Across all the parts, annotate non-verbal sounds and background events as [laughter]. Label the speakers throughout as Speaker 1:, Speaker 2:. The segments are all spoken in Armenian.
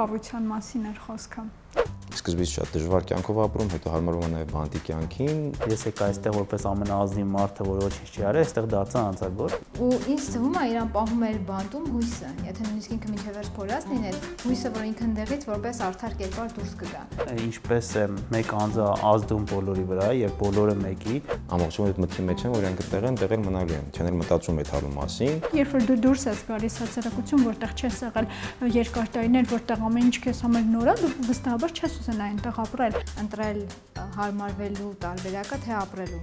Speaker 1: խավության մասին էր խոսքը
Speaker 2: սկզբից շատ դժվար կյանքով ապրում, հետո հարմարվում եմ նաև բանտի կյանքին։
Speaker 3: Ես եկա այստեղ որպես ամենաազնիվ մարդը, որը ոչինչ չի արել, այստեղ դարձա անցագոր։
Speaker 4: Ու ինձ թվում է իրան պահում էր բանտում հույսը, եթե նույնիսկ ինքը մինչև վերջ փորած լիներ, հույսը, որ ինքն դեղից որպես արդար կերպար դուրս կգա։
Speaker 3: Ինչպես է մեկ անձը ազդում բոլորի վրա եւ բոլորը մեկի,
Speaker 2: ամբողջովին այդ մտքի մեջ եմ, որ իրանք տեղ են, տեղել մնալու են, չեն մտածում այդ հալու մասին։
Speaker 1: Երբ որ դու դուրս ես գալիս հասարակություն, որտեղ չես եղել երկար տարիներ, որտեղ ամեն ինչ քեզ համար նոր է, դու վստահաբար չես ուզենա այնտեղ ապրել,
Speaker 4: ընտրել հարմարվելու տարբերակը թե ապրելու։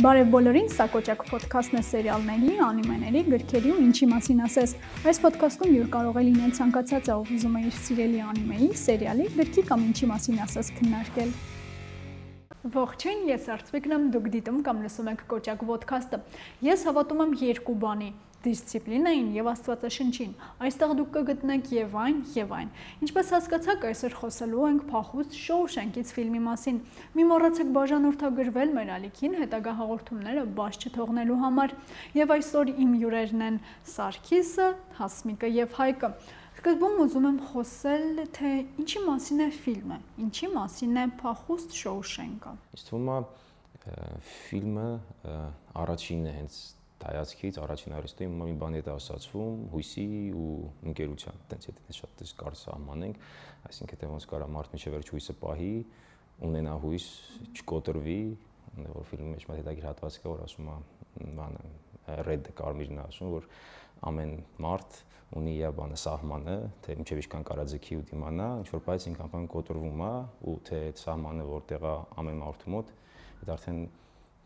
Speaker 1: Բարև բոլորին, սա Կոճակ ոդքասթն է սերիալների, անիմեների, գրքերի ու ինչի մասին ասես։ Այս ոդքասթում յուր կարող է լինել ցանկացած ով ուզում է իր սիրելի անիմեի, սերիալի, գրքի կամ ինչի մասին ասես քննարկել։ Ողջույն, ես Արծվիկն եմ, դուք դիտում կամ լսում եք Կոճակ ոդքասթը։ Ես հավատում եմ երկու բանի՝ դիսցիպլինային եւ Աստվածաշնչին։ Այստեղ դուք կգտնեք եւ այն, եւ այն։ Ինչպես հասկացաք, այսօր խոսելու ենք փախուստ Շոուշենկից ֆիլմի մասին։ Մի մոռացեք բաժանորդագրվել մեր ալիքին հետագա հաղորդումները բաց չթողնելու համար։ Եվ այսօր իմ հյուրերն են Սարգիսը, Հասմիկը եւ Հայկը։ Սկզբում ուզում եմ խոսել, թե ինչի մասին է ֆիլմը, ինչի մասին է Փախուստ Շոուշենկը։
Speaker 2: Իսկ թվում է ֆիլմը առաջինն է հենց հայացքից առաջին արեստոյի մի բան է ասացվում հույսի ու ընկերության տենց եթե շատ դες կար սահմանենք այսինքն թե ոնց կարա մարդ միջև վերջ հույսը պահի ունենա հույս չկոտրվի որ ֆիլմի մեջ մատ հետագիր հատված կա որ ասում է բանը red կարմիրն ասում որ ամեն մարդ ունի իր բանը սահմանը թե միջև ինչքան կարա ձգի ու դիմանա ինչ որ բայց ինքան կոտրվում է ու թե սահմանը որտեղ է ամեն մարդու մոտ դա արդեն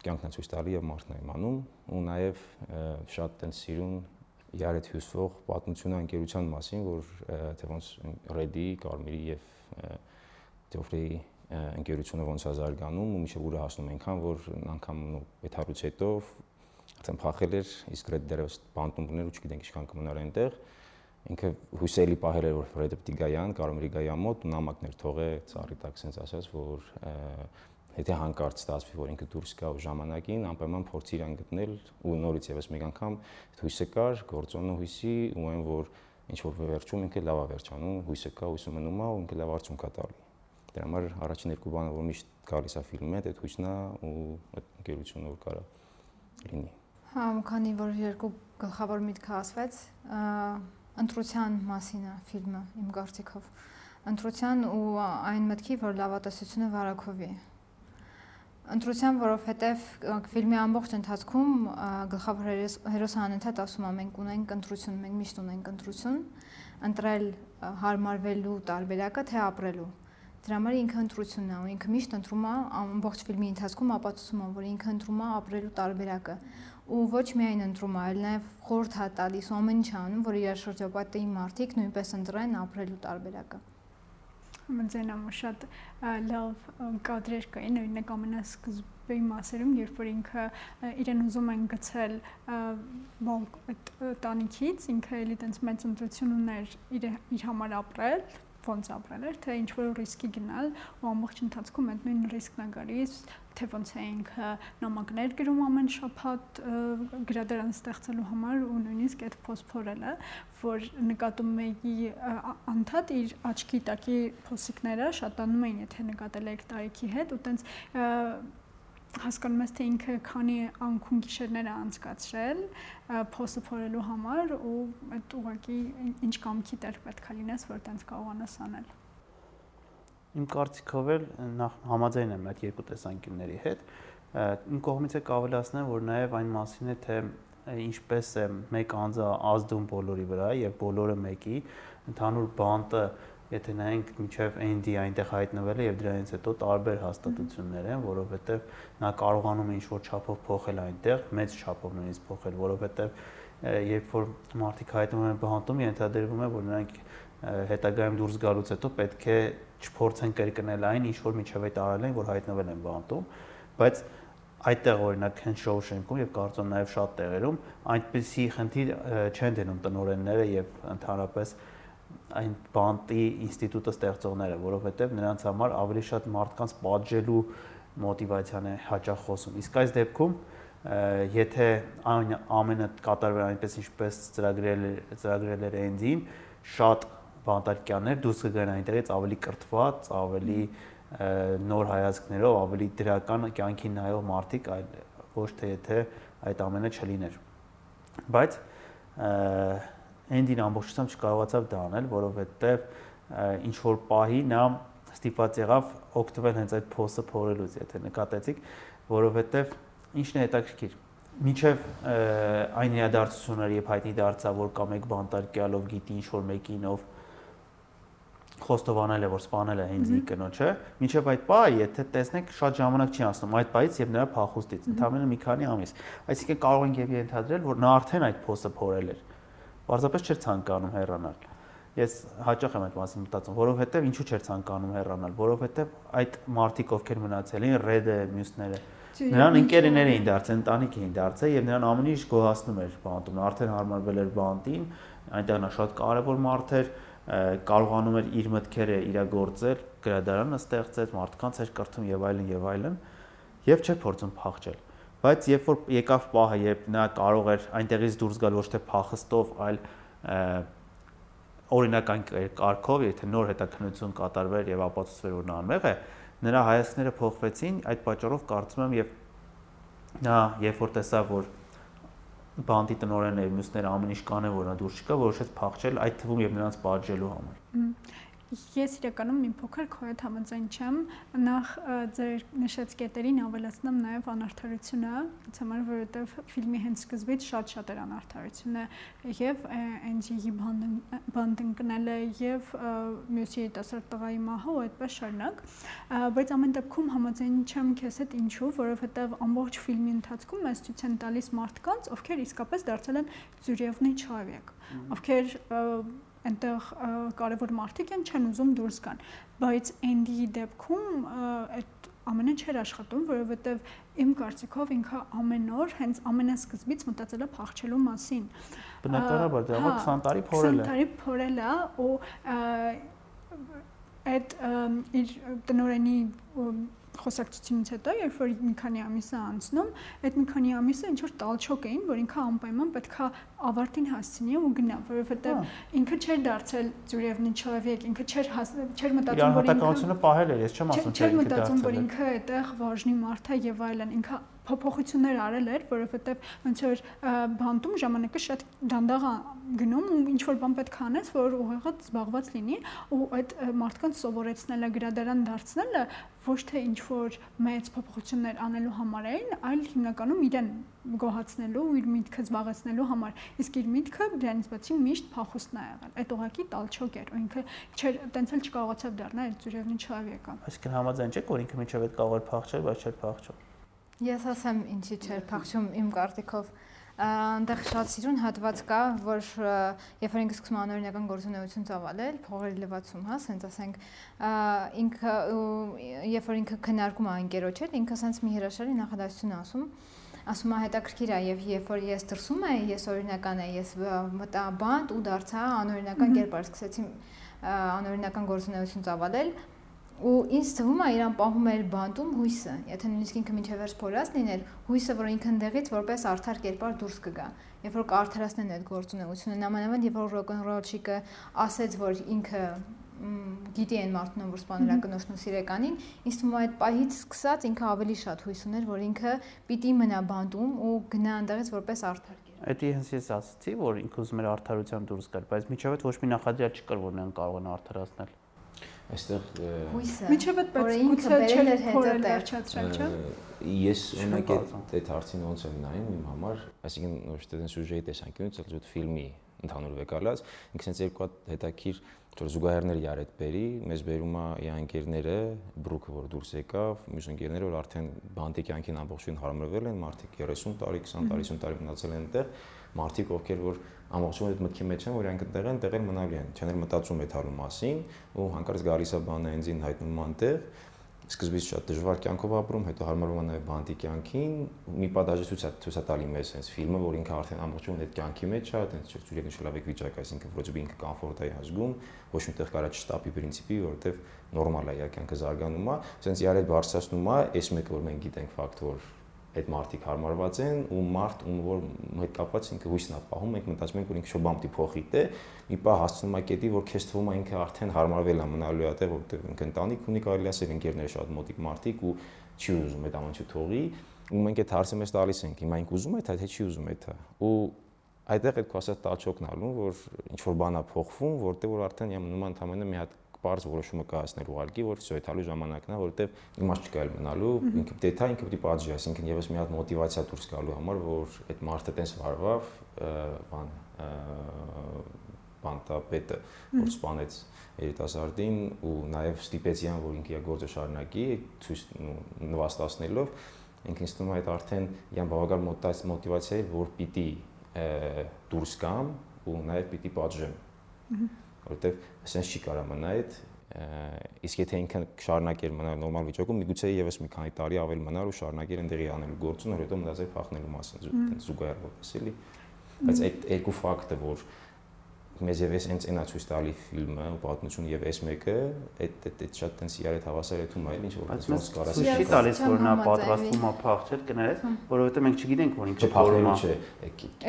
Speaker 2: կյանքն է ցույց տալի եւ մարդն է իմանում ու նաեւ շատ տենց սիրուն հետ հյուսվող պատմությունը անկերության մասին, որ թե ոնց Ռեդի, Կարմիրի եւ Թեոֆրեի ընկերությունը ոնց է զարգանում ու միջև ուր հասնում այնքան, որ անգամ այդ հարուց հետո արդեն փախել էր, իսկ Ռեդ դերևս բանտումներ ու չգիտենք ինչքան կմնար այնտեղ ինքը հույսելի պահել էր որ Ֆրեդը պիտի գայան, Կարմիրի գայա մոտ ու նամակներ թողե ծառի տակ ասած որ Եթե հանկարծ ստացվի, որ ինքը դուրս գա ու ժամանակին, անպայման փորձի իրան գտնել ու նորից եւս մեկ անգամ հույսը կար, գործոնը հույսի ու այն որ ինչ որ վերջում ինքը լավ է վերջանում, հույսը կա, հույսը մնում է ու ինքը լավ արդյունք կա տալու։ Դրա համար առաջին երկու բանը, որ միշտ գալիս է ֆիլմը, այդ հույսն է ու այդ ընկերությունը որ կարա լինի։
Speaker 4: Հա, քանի որ երկու գլխավոր միտքը ասվեց, ընտրության մասին է ֆիլմը իմ կարծիքով։ Ընտրության ու այն մտքի, որ լավատեսությունը վարակովի է ընտրության, որովհետև ֆիլմի ամբողջ ընթացքում գլխավոր հերոսը անընդհատ ասում է մենք ունենք ընտրություն, մենք միշտ ունենք ընտրություն, ընտրել հարմարվելու տարբերակը թե ապրելու։ Դրա համար ինքը ընտրությունն է, ու ինքը միշտ ընտրում է ամբողջ ֆիլմի ընթացքում ապացուցում է, որ ինքը ընտրում է ապրելու տարբերակը ու ոչ միայն ընտրում է, այլ նաև խորհուրդ է տալիս ամեն ինչ անում, որ իր շրջապատի մարդիկ նույնպես ընտրեն ապրելու տարբերակը
Speaker 1: մնցենամ շատ լավ կադրեր կային օրինակ ամենասկզբի մասերում երբ որ ինքը իրեն ուզում են գցել այդ տանիքից ինքը էլի տենց մեծ ընտրություն ուներ իր իր համար ապրել ոնց ապրել էր, թե ինչ որ ռիսկի գնալ ու ամբողջ ընթացքում այդ նույն ռիսկն է գալիս, թե ոնց է ինքը նամակներ գրում ամեն շաբաթ գրադարան ստեղծելու համար ու նույնիսկ այդ փոսփորելը, որ նկատում էի անդադ իր աչքի տակի փոսիկները շատանում էին, եթե նկատել եք տարիքի հետ ու տենց հասկանում ես թե ինքը քանի անքուն գիշերներ է անցկացրել փոստը փորելու համար ու այդ ուղակի ինչ կամքի տեր պետքա լինես որ տենց կարողանաս անել
Speaker 3: իմ կարծիքով էլ նախ համաձայն եմ այդ երկու տեսանկյունների հետ իմ կողմից է կավելացնեմ որ նաև այն մասին է թե ինչպես է մեկ անձը ազդում բոլորի վրա եւ բոլորը մեկի ընդհանուր բանտը եթե նայենք միջև ND այնտեղ հայտնվել է եւ դրանից հետո տարբեր հաստատություններ են, որովհետեւ նա կարողանում է ինչ-որ չափով փոխել այնտեղ, մեծ չափով նույնիսկ փոխել, որովհետեւ երբ որ մարդիկ հայտնվում են բանտում, ենթադրվում է, որ նրանք հետագայում դուրս գալուց հետո պետք է չփորձեն կրկնել այն, ինչ որ միջև այդ արել են, որ հայտնվել են բանտում, բայց այդտեղ օրինակ հենց Շոուշենկում եւ կարծում նաեւ շատ տեղերում այնպիսի խնդիր չեն դնում տնորենները եւ ընդհանրապես այն բանտի ինստիտուտը ստեղծողները, որովհետև նրանց համար ավելի շատ մարդկանց պատժելու մոտիվացիան է հաճախ խոսում։ Իսկ այս դեպքում եթե ամենը կատարվեր այնպես ինչպես ծրագրել ծրագրել էր Էնդին, շատ բանտարկյաններ դուրս կգան այնտեղից ավելի կրթված, ավելի նոր հայացքներով, ավելի դրական կյանքին նայող մարդիկ, այլ ոչ թե եթե այդ ամենը չլիներ։ Բայց Էնդին ամբողջությամբ չկարողացավ դա անել, որովհետև ինչ որ պահի նա ստիպված եղավ օգտվել հենց այդ փոստը փորելուց, եթե նկատեցիք, որովհետև ինչն է հետաքրքիր Մինչև այն իրադարձությունները, երբ հայտնի դարձավ, որ կա մեկ բանտարկյալով գիտի ինչ որ մեկին ով խոստովանել է, որ սպանել է Հենզի կնոջը, մինչև այդ պահը, եթե տեսնեք, շատ ժամանակ չի անցնում այդ պահից եւ նրա փախուստից, ընդհանրապես մի քանի ամիս։ Այսինքն կարող ենք եւ ենթադրել, որ նա արդեն այդ փոստը փորել էր։ Պարզապես չէր ցանկանում հեռանալ։ Ես հաճախ եմ այդ մասին մտածում, որովհետեւ ինչու չէր ցանկանում հեռանալ, որովհետեւ այդ մարտիկ ովքեր մնացել էին, Ռեդը, մյուսները, նրան ընկերներ էին դարձել, ընտանիք էին դարձել եւ նրան ամեն ինչ գոհացնում էր բանտում։ Արդեն հարմարվել էր բանտին, այնտեղ նա շատ կարեւոր մարդ էր, կարողանում էր իր մտքերը իրագործել, գրադարանը ստեղծել, մարդկանց էր կրթում եւ այլն եւ այլն, եւ չէր փորձում փախչել։ Բայց երբ որ եկավ պահը, երբ նա կարող էր այնտեղից դուրս գալ ոչ թե փախստով, այլ օրինական կարգով, եթե նոր հետաքննություն կատարվեր եւ ապացուցվեր, որ նա անմեղ է, նրա հայացքները փոխվեցին, այդ պատճառով կարծում եմ եւ նա երբ որ տեսավ, որ բանդի տնորենը եւ մյուսները ամեն ինչ կանեն որ նա դուրս չկա, որոշեց փախչել այդ թվում եւ նրանց պատժելու համար։
Speaker 1: Ես իրականում մի փոքր քո հետ համաձայն չեմ։ Նախ ձեր նշած կետերին ավելացնեմ նաև անարթարությունը, ինձ համար որովհետև ֆիլմի հենց սկզբից շատ-շատ էր անարթարությունը եւ NG-ի բանդ ընկնելը եւ մյուս երիտասարդ տղայի մահը ու այդպես շարունակ։ Բայց ամեն դեպքում համաձայն չեմ քեզ հետ ինչու, որովհետև ամբողջ ֆիլմի ընթացքում մեզ ցույց են տալիս մարդկանց, ովքեր իսկապես դարձել են Զուրևնի չավյակ, ովքեր այնտեղ կարևոր մարդիկ են չեն ուզում դուրս գան բայց Էնդիի դեպքում այդ ամենը չէր աշխատում որովհետև իմ կարծիքով ինքը ամեն օր հենց ամենասկզբից մտածել է փախչելու մասին
Speaker 3: բնականաբար դա 20 տարի փորել է
Speaker 1: 20 տարի փորել է ու այդ իր տնորենի խոսակցությունից հետո, երբ որ մի քանի ամիս է անցնում, այդ մի քանի ամիսը ինչ որ տալչոք էին, որ ինքը անպայման պետքա ավարտին հասցնի ու գնա, որովհետև հա։ ինքը չէր դարձել ծյուրևնի չլավիկ, ինքը չէր չէր մտածում,
Speaker 3: որ ինքը իրականությունը պահել էր, ես չեմ ասում,
Speaker 1: չէր մտածում, որ ինքը այդտեղ վարժնի մարդ է եւ այլն, ինքը փոփոխություններ արել էր, որովհետև ոնց որ բանտում ժամանակը շատ դանդաղ գնում ու ինչ որ բան պետք անես, որ ուղեղը զբաղված լինի ու այդ մարդկանց սովորեցնելը, գրադարան դարձնելը ոչ թե ինչ որ մեծ փոփոխություններ անելու համար էին, այլ հիմնականում իրեն գոհացնելու ու իր միտքը զբաղեցնելու համար։ Իսկ իր միտքը դրանից բացի միշտ փախուստն է եղել։ Այդ ուղակի տալչոկ էր, ու ինքը չէր տենց էլ չկարողացավ դառնալ այդ ծուրևնի չավեկը։
Speaker 3: Այսինքն համաձայն չեք, որ ինքը միջև այդ կարող էր փախչել, բայց չէր փախչում։
Speaker 4: Ես ասեմ ինչի չէր փախչում իմ կարծիքով այնտեղ շատ սիրուն հատված կա, որ երբ որ ինքը սկսում անօրինական գործունեություն ծավալել, փողերի լվացում, հա, ասենց ասենք, ինքը երբ որ ինքը քննարկում է անկերոջ հետ, ինքը ասենց մի հրաշալի նախադասություն ասում, ասում է հետաքրքիր է եւ երբ որ ես դրսում եմ, ես օրինական եմ, ես մտա բանտ ու դարձա անօրինական կերպար սկսեցի անօրինական գործունեություն ծավալել, ու ինձ թվում է իրան պահում էր բանտում հույսը եթե նույնիսկ ինքը միջև վերջ փորած լիներ հույսը որ ինքը ընդեղից որպես արդար կերպար դուրս կգա երբ որ կարթարացնեն այդ գործունեությունը նամանավանդ երբ որ ռոկնռոլչիկը ասեց որ ինքը գիտի այն մարդուն որ սպանել է կնոջն ու սիրեկանին ինձ թվում է այդ պահից սկսած ինքը ավելի շատ հույս ուներ որ ինքը պիտի մնա բանտում ու գնա այնտեղից որպես արդար
Speaker 3: Էդի հենց ես ասացի, որ ինքը ուզում էր արդարության դուրս գալ, բայց միջև այդ ոչ մի նախադրյալ չկար, որ նրան կարող են արդարացնել
Speaker 2: այստեղ
Speaker 4: հույսը
Speaker 1: միջև այդ բայց գուցե չէր հետը վերջացրել, չէ՞։
Speaker 2: Ես օրինակ այդ հարցին ոնց եմ նայում իմ համար, այսինքն ոչ թե դեն սյուժեի տեսանկյունից, այլ ջոտ ֆիլմի ընդհանուր վեկալած, ինքս հենց երկու հատ հետաքրիր որ զուգահեռներ յարետ բերի, մեզ բերում է իր ընկերները, բրուկը որ դուրս եկավ, մյուս ընկերները որ արդեն բանտի կյանքին ամբողջովին հարմարվել են, մարդիկ 30 տարի, 20 տարի, 50 տարի մնացել են այնտեղ, մարդիկ ովքեր որ ամբողջովին այդ մտքի մեջ են, որ իրանք այնտեղ են, տեղել մնալու են, չեն մտածում այդ հարու մասին, ու հանկարծ գալիս է բանը հենձին հայտնում անտեղ, սկզբից շատ դժվար կյանքով ապրում, հետո հարմարվում է նաև բանտի կյանքին, մի պատաժի ցույց է ցույց է տալի մեզ հենց ֆիլմը, որ ինքը արդեն ամբողջովին այդ կյանքի մեջ է, այդպես ծույլ նշելավեք վիճակ, այսինքն որոց ինքը կոմֆորտ է ազգում, ոչ միտեղ կարա չստապի պրինցիպի, որովհետև նորմալ է իր կյանքը զարգանում է, ասենց իար այդ բարձրացնում է, այս մեկը որ մենք գիտենք ֆակտ որ այդ մարդիկ հարմարված են ու մարդ ում որ հետ կապված ինքը հույսն է պահում, մենք մտածում ենք որ ինքը շոբամ տիպոխի դե մի պահ հասցնում է կետի, որ քեզ թվում է ինքը արդեն հարմարվել է մնալու է, որտեղ ինքը ընտանիք ունի, կարելի ասել ընկերներ շատ մոտիկ մարդիկ ու չի ուզում այդ ամենը թողի ու մենք այդ հարցը մեզ տալիս ենք հիմա ինք ուզում է դա թե չի ուզում է դա ու այդտեղ այդ քո ասած տաճոկն ալուն որ ինչ որ բանա փոխվում որտեղ որ արդեն յամ նման ընդամենը մի հատ բարձ որոշումը կայացնել ուղարկի, որ всё այդալու ժամանակն է, որովհետև իմաստ չկա էլ մնալու, ինքը դեթա ինքը պիտի պատժի, այսինքն եւս մի հատ մոտիվացիա դուրս գալու համար, որ այդ մարդը տես վարվավ, բան բանտապետը, որ սպանեց երիտասարդին ու նաև ստիպեցիան, որ ինքը իր գործը շարունակի, ցույց նվաստացնելով, ինքը ինձ թվում է այդ արդեն իան բավական մոտիվացիա է, որ պիտի դուրս գամ ու նաև պիտի պատժեմ որովհետև ասենց չի կարա մնա այդ իսկ եթե ինքը շարունակեր մնալ նորմալ վիճակում, միգուցե եւս մի քանի տարի ավել մնար ու շարունակեր ընդեղի անելու գործուն, որ հետո մտածեր փախնելու մասին, զուգահեռ որպես էլի։ Բայց այդ երկու ֆակտը, որ մեզ եւ էս հենց այնա ցույց տալի ֆիլմը ու պատմությունը եւ այս մեկը այդ այդ այդ շատ տենց իրար հավասար է թվում այլ ինչ որ
Speaker 3: ոնց կարաս չի տալիս որ նա պատրաստվում է փախչել կներես որովհետեւ մենք չգիտենք որ ինքը փորում
Speaker 4: է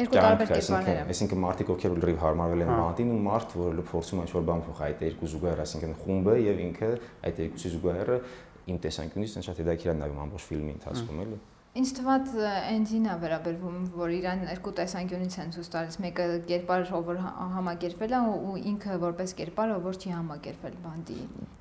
Speaker 4: երկու տարբեր կերպարներ է
Speaker 2: այսինքն մարդիկ ովքեր լրիվ հարմարվել են բանտին ու մարդ որը փորձում է ինչ որ բան փոխ այդ երկու զուգահեռ այսինքն խումբը եւ ինքը այդ երկուսի զուգահեռը իմ տեսանկյունից շատ հետաքրքիր է նայում ամբողջ ֆիլմի ընթացքում էլի
Speaker 4: Ինչ թված էնջինա վերաբերվում, որ իրան երկու տեսանկյունից են ցույց տալիս, մեկը կերպար ով որ համակերպվել է ու ինքը որպես կերպար ով որ չի համակերպվել բանդի։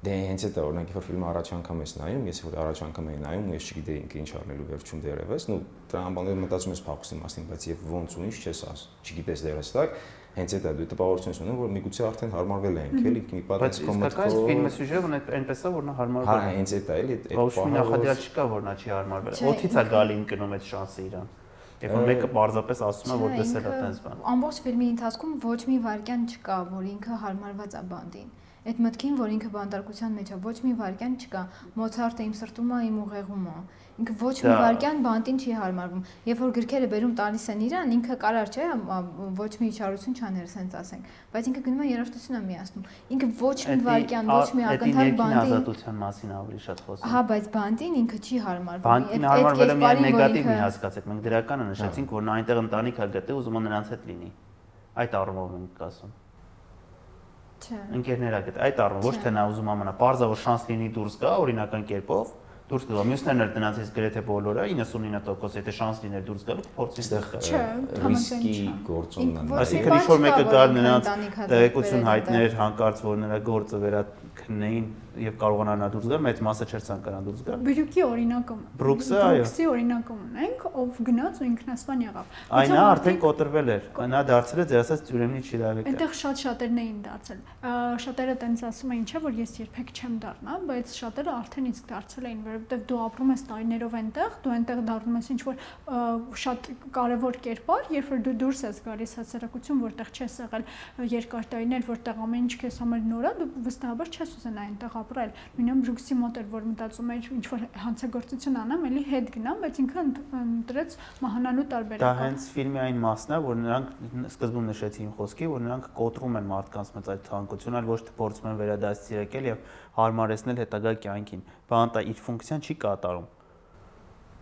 Speaker 2: Դե հենց այդ օրինակ որ ֆիլմը առաջ անգամ ես նայում, ես որ առաջ անգամ էի նայում, ես չգիտեի ինքը ինչ արնելու վերջում դերևս, ու դրա անբանները մտածում ես փախուստի մասին, բայց եւ ոնց ու ինչ չես աս, չգիտես դերս տակ, հենց այդ է դու տպավորություն ունեմ որ միգուցե արդեն հարմարվել ենք էլի մի
Speaker 3: պատմած կոմենտ բայց ֆիլմի սյուժեն այնպես է որ նա հարմարվել
Speaker 2: է հա հենց այդ է էլի այդ
Speaker 3: ոչ մի նախադյալ չկա որ նա չի հարմարվել օթից է գալի ընկնում այդ շանսը իրան Երբ որ մեկը պարզապես ասում է որ տեսել է տես բան։
Speaker 4: Ամբողջ ֆիլմի ընթացքում ոչ մի վարքյան չկա, որ ինքը հարմարված է բանդին այդ մտքին, որ ինքը բանտարկության մեջ է, ոչ մի վարքյան չկա։ Մոցարտը իմ սրտում է, իմ ուղեղում է։ Ինքը ոչ մի վարքյան բանտին չի հարմարվում։ Երբ որ գրքերը բերում տալիս են իրան, ինքը կարար չէ, ոչ մի իջարություն չաներ, սենց ասենք, բայց ինքը գնում է երաժշտությունը միացնում։ Ինքը ոչ մի վարքյան, ոչ մի ակնթար
Speaker 3: բանտին ազատության մասին ավելի շատ խոսում։
Speaker 4: Հա, բայց բանտին ինքը չի հարմարվում։
Speaker 3: Բանտին հարմարվել է միայն նեգատիվն հասկացեք։ Մենք դրականը նշեցինք, որ նա այնտեղ ընտանիք է գտե, ուզում է նրանց հետ լինի։ Այդ առումով ենք ասում։
Speaker 4: Չէ։
Speaker 3: Ընկերներ ա գտե։ Այդ առումով ոչ թե նա ուզում ամենա, parza որ շանս լինի դուրս գա օրինական կերպով, դուրս գա։ Մյուսներն էլ դրանից գրեթե բոլորը 99% եթե շանս լիներ դուրս գալու, փորձի ստեղ
Speaker 2: ռիսկի գործոնն է։
Speaker 3: Այսինքն ինչ որ մեկը գալ նրանց տեղեկություն հայտներ հանկարծ որ նրա գործը վերաքննեին եւ կարողանա նա դուրս գալ, մեծ մասը չէր ցանկանա դուրս գալ։
Speaker 1: Բրուկի օրինակը։
Speaker 3: Բրուքսը, այո։
Speaker 1: Բրուքսի օրինակը ունենք, ով գնաց ու ինքնասպան եղավ։
Speaker 3: Այն արդեն կոտրվել էր։ Նա դարձել է ձեր ասած ծյուրեմնի չիրավեկը։
Speaker 1: Այնտեղ շատ շատերն էին դարձել։ Շատերը տենց ասում էին, չէ, որ ես երբեք չեմ դառնա, բայց շատերը արդեն իսկ դարձել էին, որովհետեւ դու ապրում ես տարիներով այնտեղ, դու այնտեղ դառնում ես ինչ որ շատ կարևոր կերպար, երբ որ դու դուրս ես գալիս հասարակություն, որտեղ չես եղել երկար տարիներ, որտեղ ամեն ինչ քեզ համար նոր է, դու վստահաբար չես ուզենա այնտեղ ապրել։ Նույնիսկ Բրուքսի մոտ էր, որ մտածում էր ինչ որ հանցագործություն անամ, էլի հետ գնամ, բայց ինքը ընտրեց մահանալու տարբերակը։
Speaker 3: Դա հենց ֆիլմի այն մասն է, որ նրանք սկզբում նշեցին խոսքի, որ նրանք կոտրում են մարդկանց մեծ այդ ցանկությունը, այլ ոչ թե փորձում են վերադասիրեկել եւ հարմարեցնել հետագա կյանքին։ Բանտա իր ֆունկցիան չի կատարում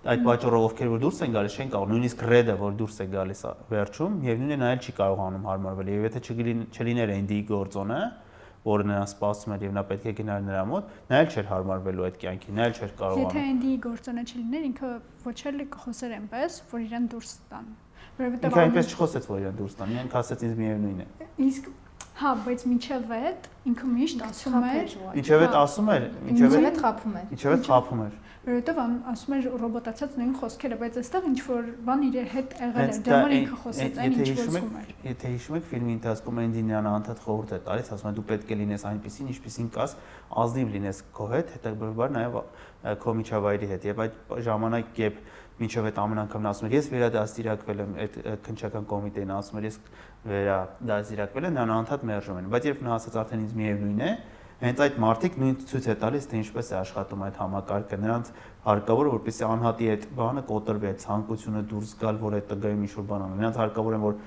Speaker 3: այդ պատճառով ովքեր որ դուրս են գալիս չեն կարող նույնիսկ ռեդը որ դուրս է գալիս վերջում եւ նույնը նա էլ չի կարողանում հարմարվել եւ եթե չլիներ Էնդի գործոնը որը նրան սպասում էր եւ նա պետք է գնար նրա մոտ, նա էլ չէր հարմարվելու այդ կյանքին, նա էլ չէր կարողանում։
Speaker 1: Եթե Էնդի գործոնը չլիներ, ինքը ոչ էլ կխոսեր այնպես, որ իրան դուրս տան։
Speaker 3: Որովհետեւ ինքը այնպես չխոսեց, որ իրան դուրս տան, իրեն ասեց ինձ միևնույն է։
Speaker 1: Իսկ Հա, բայց միջև այդ ինքը միշտ ասում էր,
Speaker 3: միջև այդ ասում էր,
Speaker 4: միջև այդ խափում էր։
Speaker 3: Միջև այդ խափում էր
Speaker 1: որովհետև ասում էր ռոբոտացած նույն խոսքերը, բայց այստեղ ինչ որ բան իր հետ եղել էր, համար ինքը խոսեց այն ինչ խոսում էր։
Speaker 3: Եթե հիշում եք ֆիլմի ընթացքում Էնդինյանը անդադ խորհուրդ է տալիս, ասում է դու պետք է լինես այնպեսին, ինչպեսին կաս, ազնիվ լինես քո հետ, հետագայում նաև քո միջավայրի հետ եւ այդ ժամանակ երբ մինչև այդ ամեն անգամ ասում էր ես վերադաստիարակվել եմ այդ քնչական կոմիտեին ասում էր ես վերադաստիարակվել եմ նա անդադ մերժում են բայց երբ նա ասաց արդեն ինձ միևնույն է հենց այդ մարդիկ նույն ցույց է տալիս թե ինչպես է աշխատում այդ համակարգը նրանց հարկավոր որպեսզի անհատի այդ բանը կոտրվի այդ ցանկությունը դուրս գալ որ այդ տգայում ինչ որ բան անի նրանց հարկավոր է որ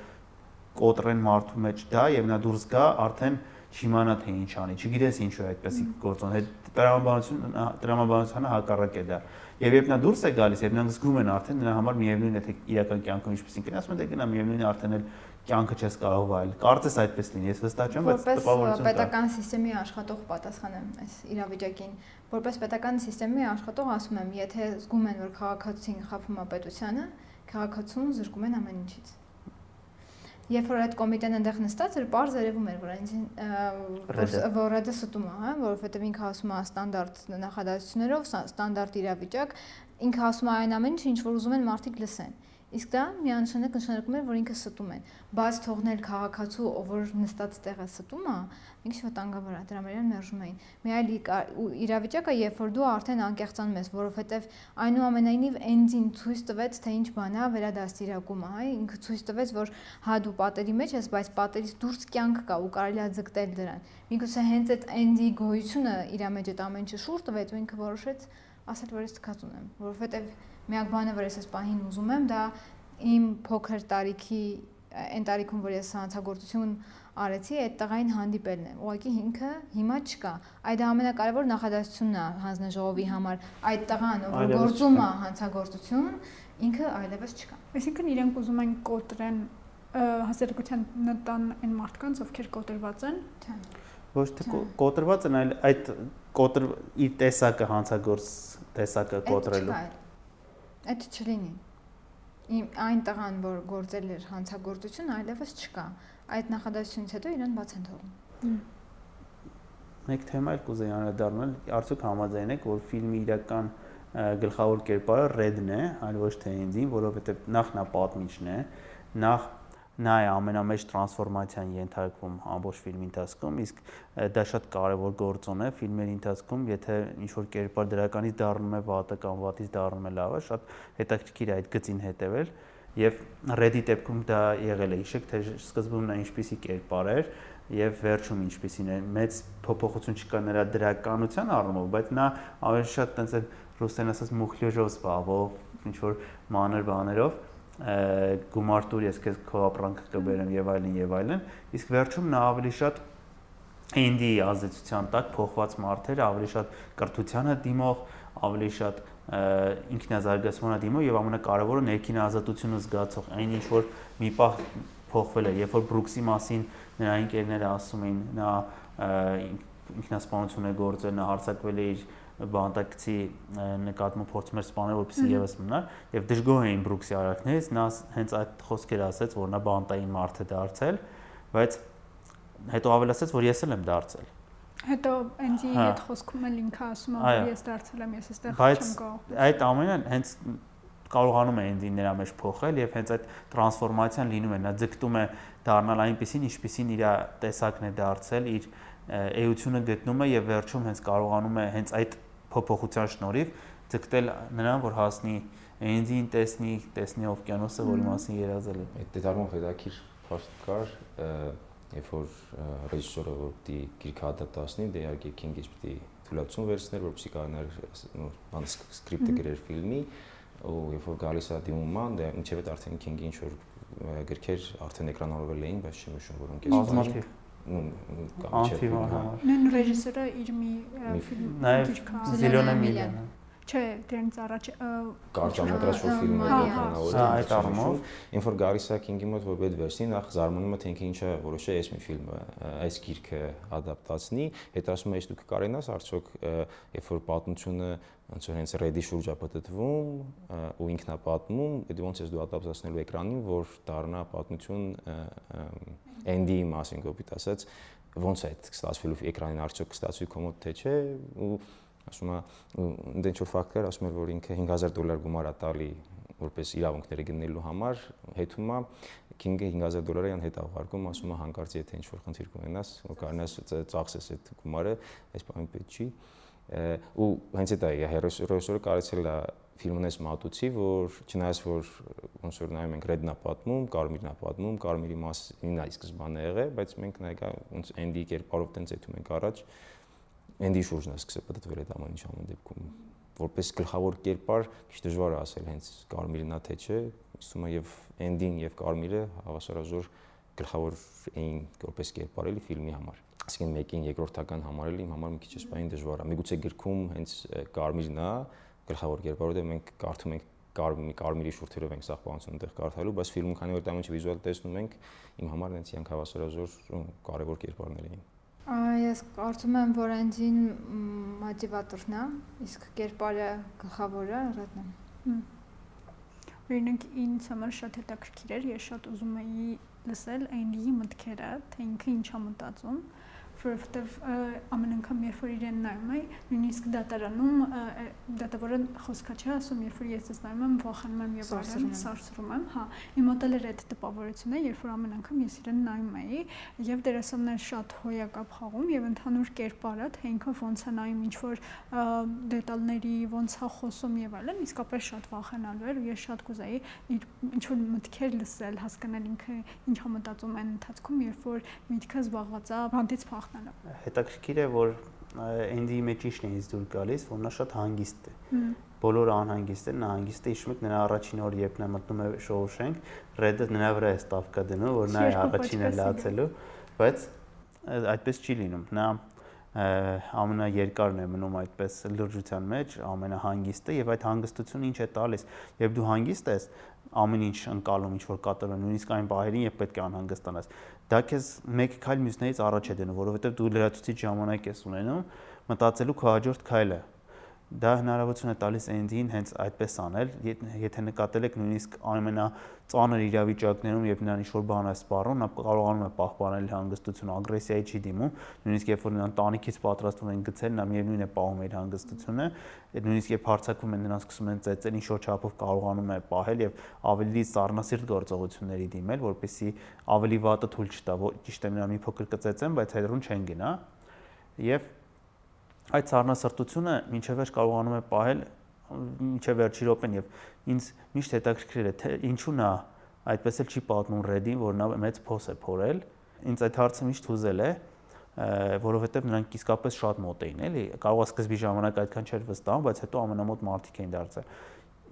Speaker 3: կոտրեն մարդու մեջ դա եւ նա դուրս գա արդեն չիմանա թե ինչ անի, չգիտես ինչու է այդպեսի գործոն։ Հետ տրամաբանությունը տրամաբանությունը հակառակ է դա։ Եվ երբ նա դուրս է գալիս, երբ նրանք զգում են արդեն նրա համար միևնույն է թե իրական կյանքում ինչպեսին կնի, ասում են դե գնա միևնույն է արդեն էլ կյանքը չես կարող վայել։ Կարծես այդպես լինի, ես վստահ չեմ, բայց
Speaker 4: տպավորություն կա։ Պետական համակարգի աշխատող պատասխանեմ այս իրավիճակին։ Որպես պետական համակարգի աշխատող ասում եմ, եթե զգում են, որ քաղաքացին խափում է պետությանը, քաղաքացուն զրկում են ամեն ինչից։ Երբ որ այդ կոմիտեն այնտեղ նստած էր, բարձ երևում էր, որ այնին որ դա ստում է, հա, որովհետև ինքը ասում է ստանդարտ նախադասություններով, ստանդարտ իրավիճակ, ինքը ասում է այն ամենը, ինչ որ ուզում են մարդիկ լսեն։ Իսկ դա միանշանակ նշանակում է, որ ինքը ստում է։ Բայց թողնել քաղաքացու, ով որ նստած տեղը ստում է, ինքը վտանգավոր է, դրա մերան մերժում էին։ Մի այլ իրավիճակը, երբ որ դու արդեն անկեղծանում ես, որովհետև այնուամենայնիվ էնձին ցույց տվեց, թե ինչ բան է վերադաստիարակումը, հա, ինքը ցույց տվեց, որ հա դու պատերի մեջ ես, բայց պատերից դուրս կյանք կա ու կարելի է ձգտել դրան։ Միգուցե հենց այդ էնձի գոյությունը իր մեջ այդ ամեն ինչը շուրջ տվեց ու ինքը որոշեց ասել, որ ես թքած ունեմ, որովհետև Միակ բանը, որ ես այս պահին ուզում եմ, դա իմ փոքր տարիքի այն տարիքում, որ ես հանցագործություն արեցի, այդ տղային հանդիպելն է։ Ուղղակի ինքը հիմա չկա։ Այդ ամենակարևոր նախադասությունն է հանձնաժողովի համար։ Այդ տղան, ով գործում է հանցագործություն, ինքը այլևս չկա։
Speaker 1: Այսինքն իրենք ուզում են կոտրեն հասարակության նտան այն մարդկանց, ովքեր կոտրված են։
Speaker 3: Չէ։ Ոչ թե կոտրված են, այլ այդ կոտրի իր տեսակը հանցագործ տեսակը կոտրելու։ Այդ չկա
Speaker 4: Այդ չլինի։ Իմ այն տղան, որ գործել էր հանցագործություն, այլևս չկա։ Այդ նախադասությունից հետո իրեն բաց են թողում։
Speaker 3: Մեկ թեմա էլ կուզեի անդրադառնալ, արդյոք համաձայն եք, որ ֆիլմի իրական գլխավոր կերպարը Red-ն է, այլ ոչ թե Andy-ն, որովհետև նախ նա պատմիչն է, նախ նա է ամենամեծ տրանսֆորմացիան ենթարկվում ամբողջ ֆիլմի ընթացքում, իսկ դա շատ կարևոր գործոն է ֆիլմերի ընթացքում, եթե ինչ որ կերպար դրականից դառնում է վատը կամ վատից դառնում է լավը, շատ հետաքրքիր է այդ գծին հետևել եւ Red-ի դեպքում դա եղել է, հիշեք, թե սկզբում նա ինչպիսի կերպար էր եւ վերջում ինչպիսին է մեծ փոփոխություն չկա նրա դրականության առումով, բայց նա ավելի շատ տենց է ռուսերեն ասած մուխլյուժով զբաղվող ինչ որ մանր բաներով գումարտուր ես քեզ քո ապրանքը կբերեմ եւ այլն եւ այլն իսկ վերջում նա ավելի շատ ինդի ազդեցության տակ փոխված մարդեր ավելի շատ կրթությանը դիմող ավելի շատ ինքնազարգացմանը դիմող եւ ամենակարևորը ներքին ազատությունը զգացող այն ինչ որ մի պահ փոխվել է երբ որ բրուքսի մասին նրա ընկերները ասում էին նա ինքնասպանություն է գործել նա հարցակվել է իր բանտակցի նկատմամբ փորձում էր սպանել, որպեսզի եւս մնար, եւ դժգոհ էին Բրուքսի արարքներից, նա հենց այդ խոսքերը ասաց, որ նա բանտային մարդ է դարձել, բայց հետո ավելացեց, որ ես էլ եմ դարձել։
Speaker 1: Հետո Էնդի հա։ հետ խոսքում էլ ինքը ասում է, որ ես դարձել եմ, ես այստեղ չեմ
Speaker 3: Բայց այդ ամենը հենց կարողանում է Էնդին նրա մեջ փոխել եւ հենց այդ տրանսֆորմացիան լինում է, նա ձգտում է դառնալ այնպեսին, ինչպեսին իր տեսակն է դարձել, իր էությունը գտնում է եւ վերջում հենց կարողանում է հենց այդ փոփոխության շնորհիվ ձգտել նրան, որ հասնի Էնձին տեսնի, տեսնի օվկիանոսը, որի մասին երազել է։
Speaker 2: Այդ դետալում հետաքրիր փաստ կար, երբ որ ռեժիսորը որ պիտի գիրքը ադապտացնի, դե իհարկե King-ից պիտի թույլատություն վերցներ, որպեսզի կարողանար բան սկրիպտը գրեր ֆիլմի, ու երբ որ գալիս է դիմման, դե ինչեւ է արդեն King-ի ինչ որ գրքեր արդեն էկրանավորվել էին, բայց չեմ հիշում որոնք
Speaker 3: էս։ Բազմաթիվ
Speaker 1: անթիվանհար։ Նույն ռեժիսորը իր մի
Speaker 3: ֆիլմ նաև Զիլյոնե միլիան
Speaker 1: Չէ, դրանից առաջ
Speaker 2: կարճամետրաժ որ ֆիլմը
Speaker 3: կանաուր։ Այդ առումով
Speaker 2: ինձ որ գալիս է King-ի մոտ որ պետք վերցնի, նախ զարմանում է թե ինքը ինչա որոշե այս մի ֆիլմը, այս գիրքը ադապտացնի, հետո ասում է, դուք կարենաս արդյոք երբ որ պատմությունը ոնց որ հենց ready շուրջ է պատտվում ու ինքն է պատմում, դե ոնց ես դու ադապտացնելու էկրանին, որ դառնա պատմություն Andy-ի մասին կոպիտ ասած, ոնց է այդ ստացվելու էկրանին արդյոք կստացվի կոմոդ թե չէ ու ասում է դե ինչ որ ֆակտներ ասում էր որ ինքը 5000 դոլար գումար է տալի որպես իրավունքները գնելու համար հետում է King-ը 5000 դոլարյան հետ աղարկում ասում է հանկարծ եթե ինչ որ խնդիր կունենաս ու կարողանաս ծախսես այդ գումարը այս բանը պետք չի ու հենց այդ է հերոսը կարեցել է ֆիլմնես մատուցի, որ չնայած որ ոնց որ նայում ենք Red-նա պատմում, Կարմիրն է պատմում, Կարմիրի մասին է սկզբանը եղել, բայց մենք նայկա ոնց Andy կերպարով տենց այդում ենք առաջ Andy շուրջն է սկսել պատտվել այդ ամեն ինչ ամեն դեպքում որպես գլխավոր կերպար քիչ դժվար է ասել հենց Կարմիրն է թե չէ, ուսումը եւ Andy-ն եւ Կարմիրը հավասարազոր գլխավոր էին որպես կերպարելի ֆիլմի համար։ ասիկին մեկին երկրորդական համարել իմ համար մի քիչ էսպային դժվար է։ Միգուցե գրքում հենց կարմիրն է գլխավոր կերպարը, որտեղ մենք կարդում ենք կարմիր կարմիրի շուրթերով ենք սա պահանջում այնտեղ կարդալու, բայց ֆիլմում քանի որ դա ինչ վիզուալ տեսնում ենք, իմ համար այնց իրանք հավասարազոր կարևոր կերպարներ էին։
Speaker 4: Ես կարծում եմ, որ Էնդին մոտիվատորն է, իսկ կերպարը գլխավորը ռեդն է։
Speaker 1: Օրինակ ինձ համար շատ հետաքրքիր էր, ես շատ ուզում էի լսել Էնդիի մտքերը, թե ինքը ինչ է մտածում, որովհետև ամեն անգամ երբ որ իրեն նայում եմ, նույնիսկ դատարանում դատավորը խոսքա չի ասում, երբ որ ես ես նայում եմ, վախենում եմ եւ այլն, սարսռում եմ, հա։ Իմ մոտ էլ էր այդ տպավորությունը, երբ որ ամեն անգամ ես իրեն նայում էի եւ դերասաններ շատ հոյակապ խաղում եւ ընդհանուր կերպարը, թե ինքը ոնց է նայում ինչ որ դետալների, ոնց է խոսում եւ այլն, իսկապես շատ վախենալու էր ու ես շատ կուզեի իր ինչ որ մտքեր լսել, հասկանալ ինքը ինչ է մտածում այն ընթացքում, երբ որ միտքը զբաղված է բանտից փախ
Speaker 3: փոխանցնելը։ Հետաքրքիր է, որ Էնդի մեջ ինչն է ինձ դուր գալիս, որ նա շատ հանգիստ է։ Բոլորը անհանգիստ են, նա հանգիստ է, հիշում եք նրա առաջին օրը, երբ նա մտնում է շոուշենք, Red-ը նրա վրա է ստավկա դնում, որ նա է առաջինը լացելու, բայց այդպես չի լինում։ Նա ամենաերկարն է մնում այդպես լրջության մեջ, ամենահանգիստը եւ այդ հանգստությունը ինչ է տալիս։ Երբ դու հանգիստ ես, ամեն ինչ ընկալում, ինչ որ կատարում, նույնիսկ այն բաերին, երբ պետք է անհանգստանաս դա քեզ մեկ քայլ մյուսներից առաջ է դնում, որովհետև դու լրացուցիչ ժամանակ ես ունենում մտածելու քո հաջորդ քայլը դա հնարավորություն է տալիս Էնդին հենց այդպես անել, եթե նկատել եք նույնիսկ ամենածանր իրավիճակներում, երբ նրան ինչ-որ բան է սպառում, նա կարողանում է պահպանել հանգստությունը, ագրեսիայի չի դիմում, նույնիսկ երբ որ նրան տանիքից պատրաստվում են գցել, նա միևնույն է պահում իր հանգստությունը, նույնիսկ երբ հարցակվում են նրան սկսում են ծեծել, ինչ-որ չափով կարողանում է պահել եւ ավելի սառնասիրտ գործողությունների դիմել, որպեսզի ավելի վատը թույլ չտա, ճիշտ է նրան մի փոքր կծեծեն, բայց հետրուն չեն գնա։ Եվ այդ սառնասրտությունը ինչև վերջ կարողանում է պահել ինչև վերջի րոպեն եւ ինձ միշտ հետաքրքրել է թե ինչու նա այդպես էլ չի պատմում Ռեդին, որ նա մեծ փոս է փորել։ Ինձ այդ հարցը միշտ հուզել է, որովհետև նրանք իսկապես շատ մոտ էին, էլի։ Կարող է սկզբի ժամանակ այդքան չէր վստահում, բայց հետո ամենամոտ մարդիկ էին դարձել։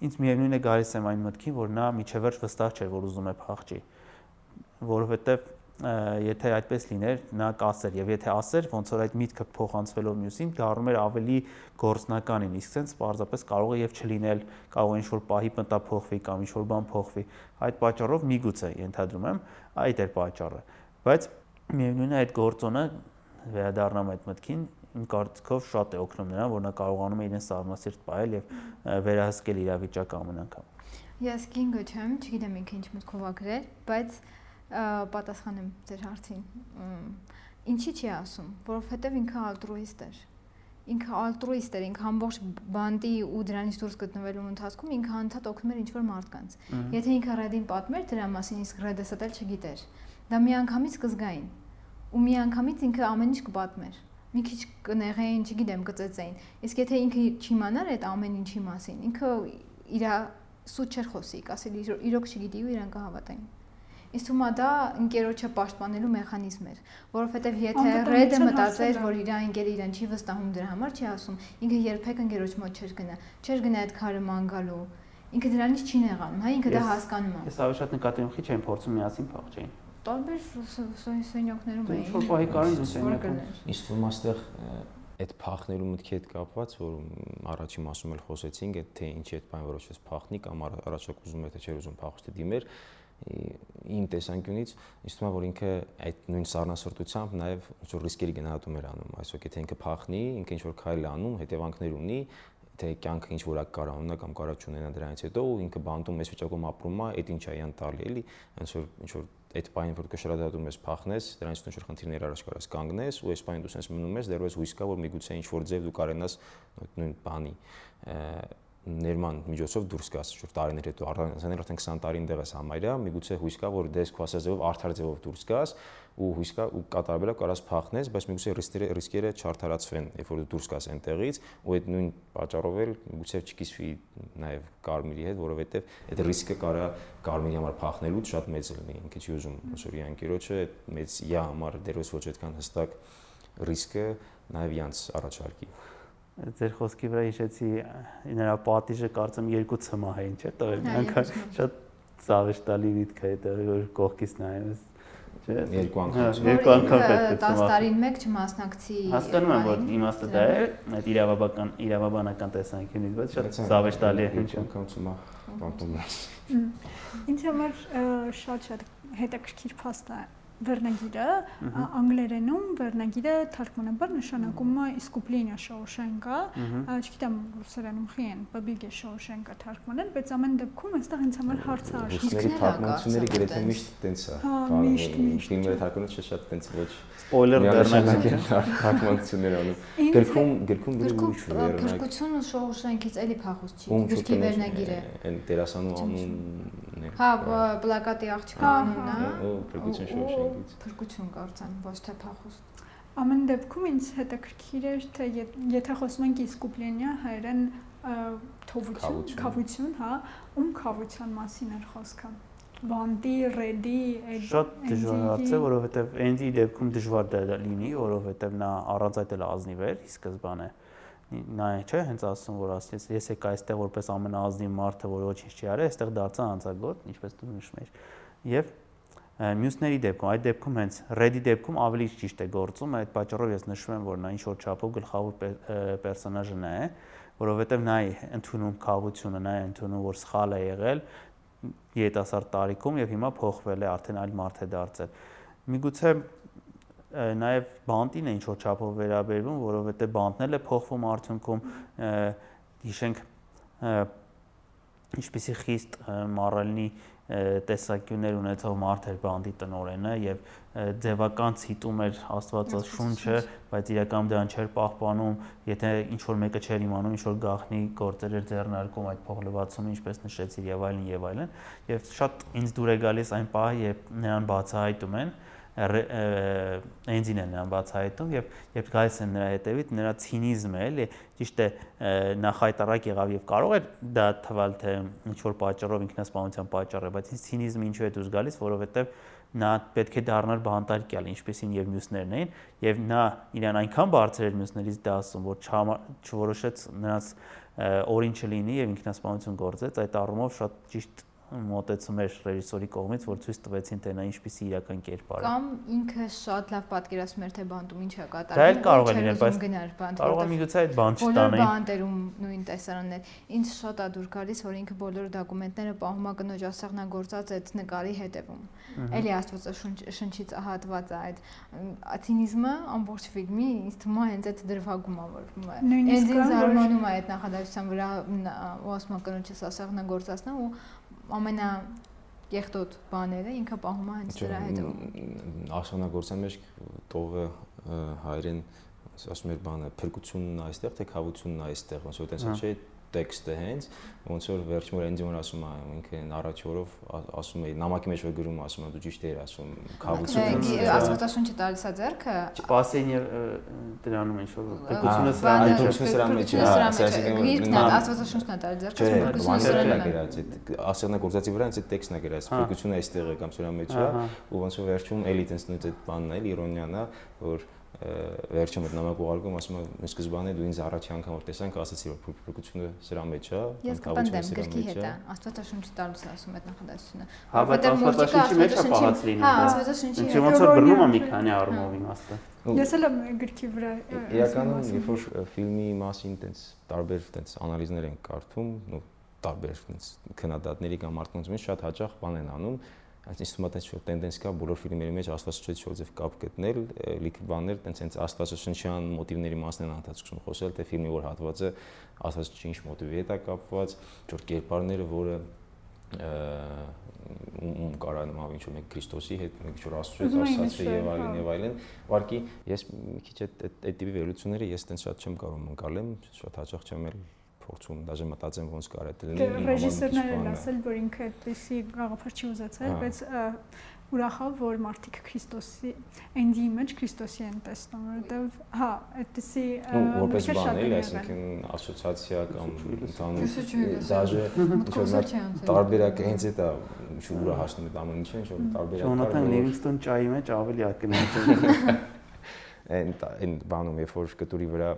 Speaker 3: Ինձ միևնույն է գալիս եմ այն մտքին, որ նա միջև վերջ վստահ չէր, որ ուզում է փախչի, որովհետև եթե այդպես լիներ, նա կասեր եւ եթե ասեր, ոնց որ այդ միտքը փոխանցվելով մյուսին, դառնում էր ավելի գործնականին, իսկ sense պարզապես կարող է եւ չլինել, կարող է ինչ-որ պահի պտա փոխվի կամ ինչ-որ բան փոխվի։ Այդ պատճառով միգուցե ենթադրում եմ, այդ էր պատճառը։ Բայց միևնույն է այդ գործոնը վերադառնամ այդ մտքին, իմ կարծիքով շատ է օգնում նրան, որ նա կարողանում է իրեն սառնասիրտ պահել եւ վերահսկել իրավիճակը ամեն անգամ։
Speaker 4: Ես կինգը չեմ, չգիտեմ ինքը ինչ մտքով ա գրել, բայց պատասխանեմ ձեր հարցին։ Ինչի՞ չի ասում, որովհետև ինքը ալտրուիստ էր։ Ինքը ալտրուիստ էր, ինքը ամբողջ բանդի ու դրանից դուրս գտնվելու ընթացքում ինքը անդադ օգնում էր ինչ-որ մարդկանց։ Եթե ինքը Red-ին պատմեր դրա մասին, իսկ Red-ը ստել չգիտեր։ Դա միանգամից կզգային։ Ու միանգամից ինքը ամեն ինչ կպատմեր մի քիչ կնեղեին, չգիտեմ, կծեծեին։ Իսկ եթե ինքը չիմանար այդ ամեն ինչի մասին, ինքը իր սուտ չէր խոսի, ասել իրոք չգիտի ու իրան կհավատային։ Իսկ թվում է դա ընկերոջը պաշտպանելու մեխանիզմ էր, որովհետև եթե Red-ը մտածեր, որ իր ընկերը իրեն չի վստահում դրա համար, չի ասում, ինքը երբեք ընկերոջ մոտ չէր գնա, չէր գնա այդ քարը ման գալու։ Ինքը դրանից չի նեղանում, հա, ինքը դա հասկանում է։
Speaker 3: Ես ավելի շատ նկատի ունեմ, քիչ են փորձում միասին փախչեին
Speaker 4: տարբեր սենյակներում էին։
Speaker 3: Ինչ որ պահի կարին ու սենյակում։
Speaker 2: Իսկ ում աստեղ այդ փախնելու մտքի հետ կապված, որ առաջի մասում էլ խոսեցինք, թե ինչի այդ բան որոշեց փախնի կամ առաջակ ուզում էր թե չէր ուզում փախուստի դիմեր, իմ տեսանկյունից ինձ թվում է որ ինքը այդ նույն սառնասրտությամբ նաև ինչ որ ռիսկերի գնահատում էր անում այսօք եթե ինքը փախնի ինքը ինչ որ քայլ է անում հետևանքներ ունի թե կյանքը ինչ որակ կարա ունենա կամ կարա չունենա դրանից հետո ու ինքը բանտում էս վիճակում ապրում է այդ ինչա իան տալի էլի ոնց որ ինչ որ այդ բանը որ կշռադատում ես փախնես դրանից ինչ որ խնդիրներ առաջ կարաս կանգնես ու այս բանը դու sense մնում ես դեռ ես հույս կա որ միգուցե ինչ որ ձև դու կարենաս նույն բանի ներման միջոցով դուրս գաս շուտ տարիներ հետո առանցանել արդեն 20 տարին դեղես համարյա միգուցե հույս կա որ դες քո ասածով արդար ձևով դուրս գաս ու հույս կա ու կատարաբերակ կարաս փախնես բայց միգուցե ռիսկերը ռիսկերը չարթարացվեն երբ որ դու դուրս գաս այնտեղից ու այդ նույն պատճառով էլ միգուցե չկիսվի նաև կարմիրի հետ որովհետև այդ ռիսկը կարա կարմիրի համար փախնելուց շատ մեծ լինի ինքը չի ուզում ոնց որ յանկերոջը այդ մեծ յա համար դերոս ոչ այդքան հստակ ռիսկը նաև յանց առաջարկի
Speaker 3: ձեր խոսքի վրա հիշեցի նրա պատիժը կարծեմ երկու ցմահ էին, չէ՞, տվել։ Միանգամ շատ ծավեշտալի միտք է դա որ կողքից նայում ես չէ։
Speaker 2: Երկու անգամ։
Speaker 3: Երկու անգամ պետք է
Speaker 4: 10 տարին մեկ չմասնակցի։
Speaker 3: Հասկանում եմ, որ իմաստը դա է, այդ իրավաբանական իրավաբանական տեսանկյունից, բայց շատ զավեշտալի է
Speaker 2: Երկու անգամ ծմա բանտում ես։
Speaker 1: Ինձ համար շատ-շատ հետաքրքիր փաստ է վերնագիրը անգլերենում վերնագիրը թարգմանաբար նշանակում է Իսկուպլինա Շոուշենկա, չգիտեմ ռուսերենում խի են Բաբիգե Շոուշենկա թարգմանել, բայց ամեն դեպքում այստեղ ինձ համար հարց է
Speaker 2: Ռուսների թարգմանությունները գրեթե միշտ տենց է։
Speaker 1: Հա, միշտ միշտ։
Speaker 2: Ֆիլմերը թարգմանությունը շատ տենց ոչ
Speaker 3: սպոյլեր
Speaker 2: վերնագիր թարգմանություններ անում։ Գրքում գրքում գրում ուրիշ վերնագիր։
Speaker 4: Փրկությունը Շոուշենկից էլի փախուստ չի։ Գրքի վերնագիրը։
Speaker 2: Այն դերասանու անունն է։
Speaker 4: Հա, պլակատի աղջկա անունն է։
Speaker 2: Օ, Փրկություն Շոուշենկից։
Speaker 4: Փրկություն կարծեմ, ոչ թե փախուստ։
Speaker 1: Ամեն դեպքում ինձ հետաքրքիր էր թե եթե խոսում ենք իսկուպլենիա հայերեն թովություն, խավություն, հա, ում խավության մասին էր խոսքը բանդի, ռեդի,
Speaker 3: շատ դժվար հարց է, որովհետև Էնդի դեպքում դժվար դա լինի, որովհետև նա առանց այդ էլ ազնիվ էր ի սկզբանե։ Նա չէ, հենց ասում որ ասես ես եկա այստեղ որպես ամենաազնիվ մարդը, որ ոչինչ չի արել, այստեղ դարձա անցագործ, ինչպես դու նշում ես։ Եվ մյուսների դեպքում, այդ դեպքում հենց Red-ի դեպքում ավելի ճիշտ է գործում, այդ պատճառով ես նշում եմ, որ նա ինչ որ չափով գլխավոր պերսոնաժը նա է, որովհետև նա է ընդունում խաղությունը, նա է ընդունում, որ սխալ է եղել երիտասարդ տարիքում եւ հիմա փոխվել է, արդեն այլ մարդ է դարձել։ Միգուցե նաև բանտին է ինչ որ չափով վերաբերվում, որովհետեւ բանտն էլ է փոխվում արդյունքում հիշենք ինչպեսի խիստ մառալնի տեսակյուններ ունեցող մարդ էր բանդի տնորենը եւ ձևական ցիտում էր Աստվածաշունչը, բայց իրականում դրան չէր պահպանում, եթե ինչ որ մեկը չէր իմանում, ինչ որ գախնի գործեր էր ձեռնարկում այդ փողլվածումը, ինչպես նշեցիր եւ այլն եւ այլն, եւ շատ ինձ դուր է գալիս այն պահը, երբ նրան բացահայտում են, էնձին են նրան բացահայտում եւ երբ գալիս են նրա հետևից նրա ցինիզմը էլի ճիշտ է նախայտարակ եղավ եւ կարող է դա թվալ թե ինչ որ պատճառով ինքնասպանության պատճառ է բայց ինձ ցինիզմը ինչու է դուրս գալիս որովհետեւ նա պետք է դառնար բանտարկյալ ինչպեսին եւ մյուսներն էին եւ նա իրան այնքան բարձր էր մյուսներից դասում որ չորոշեց նրանց օրին չլինի եւ ինքնասպանություն գործեց այդ առումով շատ ճիշտ մոտեցում էր ռեժիսորի կողմից, որ ցույց տվեցին թե նա ինչպիսի իրական կերպար է։
Speaker 4: Կամ ինքը շատ լավ պատկերացնում էր թե բանտում ինչ է կատարվում։
Speaker 3: Դա էլ կարող է լինել, բայց կարող է միգուցե այդ բան չտանեն։
Speaker 4: Բոլոր բանտերում նույն տեսարաններ։ Ինչ շատ է դուր գալիս, որ ինքը բոլոր դոկումենտները պահում է կնոջ ասեղնագործած այդ նկարի հետևում։ Էլի Աստվածաշնչից հատված է այդ ցինիզմը ամբողջ ֆիլմի ինձ թվում է հենց այդ դրվագում է որ
Speaker 1: նույնիսկ
Speaker 4: զարմանում է այդ նախադասության վրա ոսմա կնոջս ասեղնագործածն ու ամենա եղտոտ բաները ինքը պահում է հենց դրա հետևում։
Speaker 2: Աշնանագործան մեջ տողը հայրեն ասում էր բանը փրկությունն այստեղ թե խավությունն այստեղ ոնց որ տես չէ տեքստը հենց ոնց որ վերջում որ Էնձիմոն ասում է ինքը առաջ օրով ասում է նամակի մեջ որ գրում ասում է դու ճիշտ ես ասում խավությունը
Speaker 4: աստվածաշունչը տալիս է ձեռքը
Speaker 3: սպասենի դրանում ինչ որ փրկությունը
Speaker 2: սրա մեջ
Speaker 4: գիրքն է աստվածաշունչն է տալիս ձեռքը
Speaker 2: փրկությունը սրա մեջ է ասեղնագործածի վրա հենց այդ տեքստն է գրած փրկությունը այստեղ է կամ սրա մեջ է ու ոնց որ վերջում էլի տենց նույն այդ բանն է իրոնիան է որ վերջում այդ նամակ ուղարկում ասում եմ սկզբանե դու ինձ առաջի անգամ որ տեսանք ասացի որ փոփոխությունը սրա մեջ է
Speaker 4: ես կպնդեմ գրքի հետ է աստվածաշունչի տալուց ասում այդ նախադասությունը
Speaker 3: հա բայց աստվածաշունչի մեջ է պահած լինում
Speaker 4: հա աստվածաշունչի
Speaker 3: հետ ոնց որ բռնում է մի քանի առումով իմաստը
Speaker 1: ես էլ եմ գրքի վրա
Speaker 2: իրականում երբ որ ֆիլմի մասին տենց տարբեր տենց անալիզներ են կարդում ու տարբեր տենց քննադատների կամ մարդկանց մեջ շատ հաճախ բան են անում Թվում է տես որ տենդենս կա բոլոր ֆիլմերի մեջ աստվածաշնչի շոյով կապ գտնել, լիքը բաներ, տենց հենց աստվածաշնչյան մոտիվների մասն են անդադարձում խոսել, թե ֆիլմի որ հատվածը աստվածաշնչի ինչ մոտիվի հետ է կապված, որ կերպարները, որը ում կարա նման ինչ որ մեկ Քրիստոսի հետ, մեկ ինչ որ Աստծո հետ ասացի եւ այլն եւ այլն։ Ուղղակի ես մի քիչ այդ այդ տիպի վերլուծությունները ես տենց շատ չեմ կարող ընկալեմ, շատ հաճախ չեմ էլ փորձում դաժե մտածեմ ոնց կարա դա լինի։
Speaker 1: Ռեժիսորներն են ասել, որ ինքը այդպեսի գաղափար չի ուզեցել, բայց ուրախավ որ մարդիկ Քրիստոսի այնդի մեջ Քրիստոսի են տեսնում, որովհետև հա, այդպեսի
Speaker 2: որպես բան էլի, այսինքն ասոցիացիա կամ ընդհանուր դաժե ինչ-որ տարբերակ հենց այդ է ինչ ուրախացնում է ամեն ինչը, ինչ որ տարբերակ։
Speaker 3: Ջոնաթան Լիվինգստոն ճայի մեջ ավելի ակնհայտ [laughs]
Speaker 2: այն այն բանում երբ որ կտուրի վրա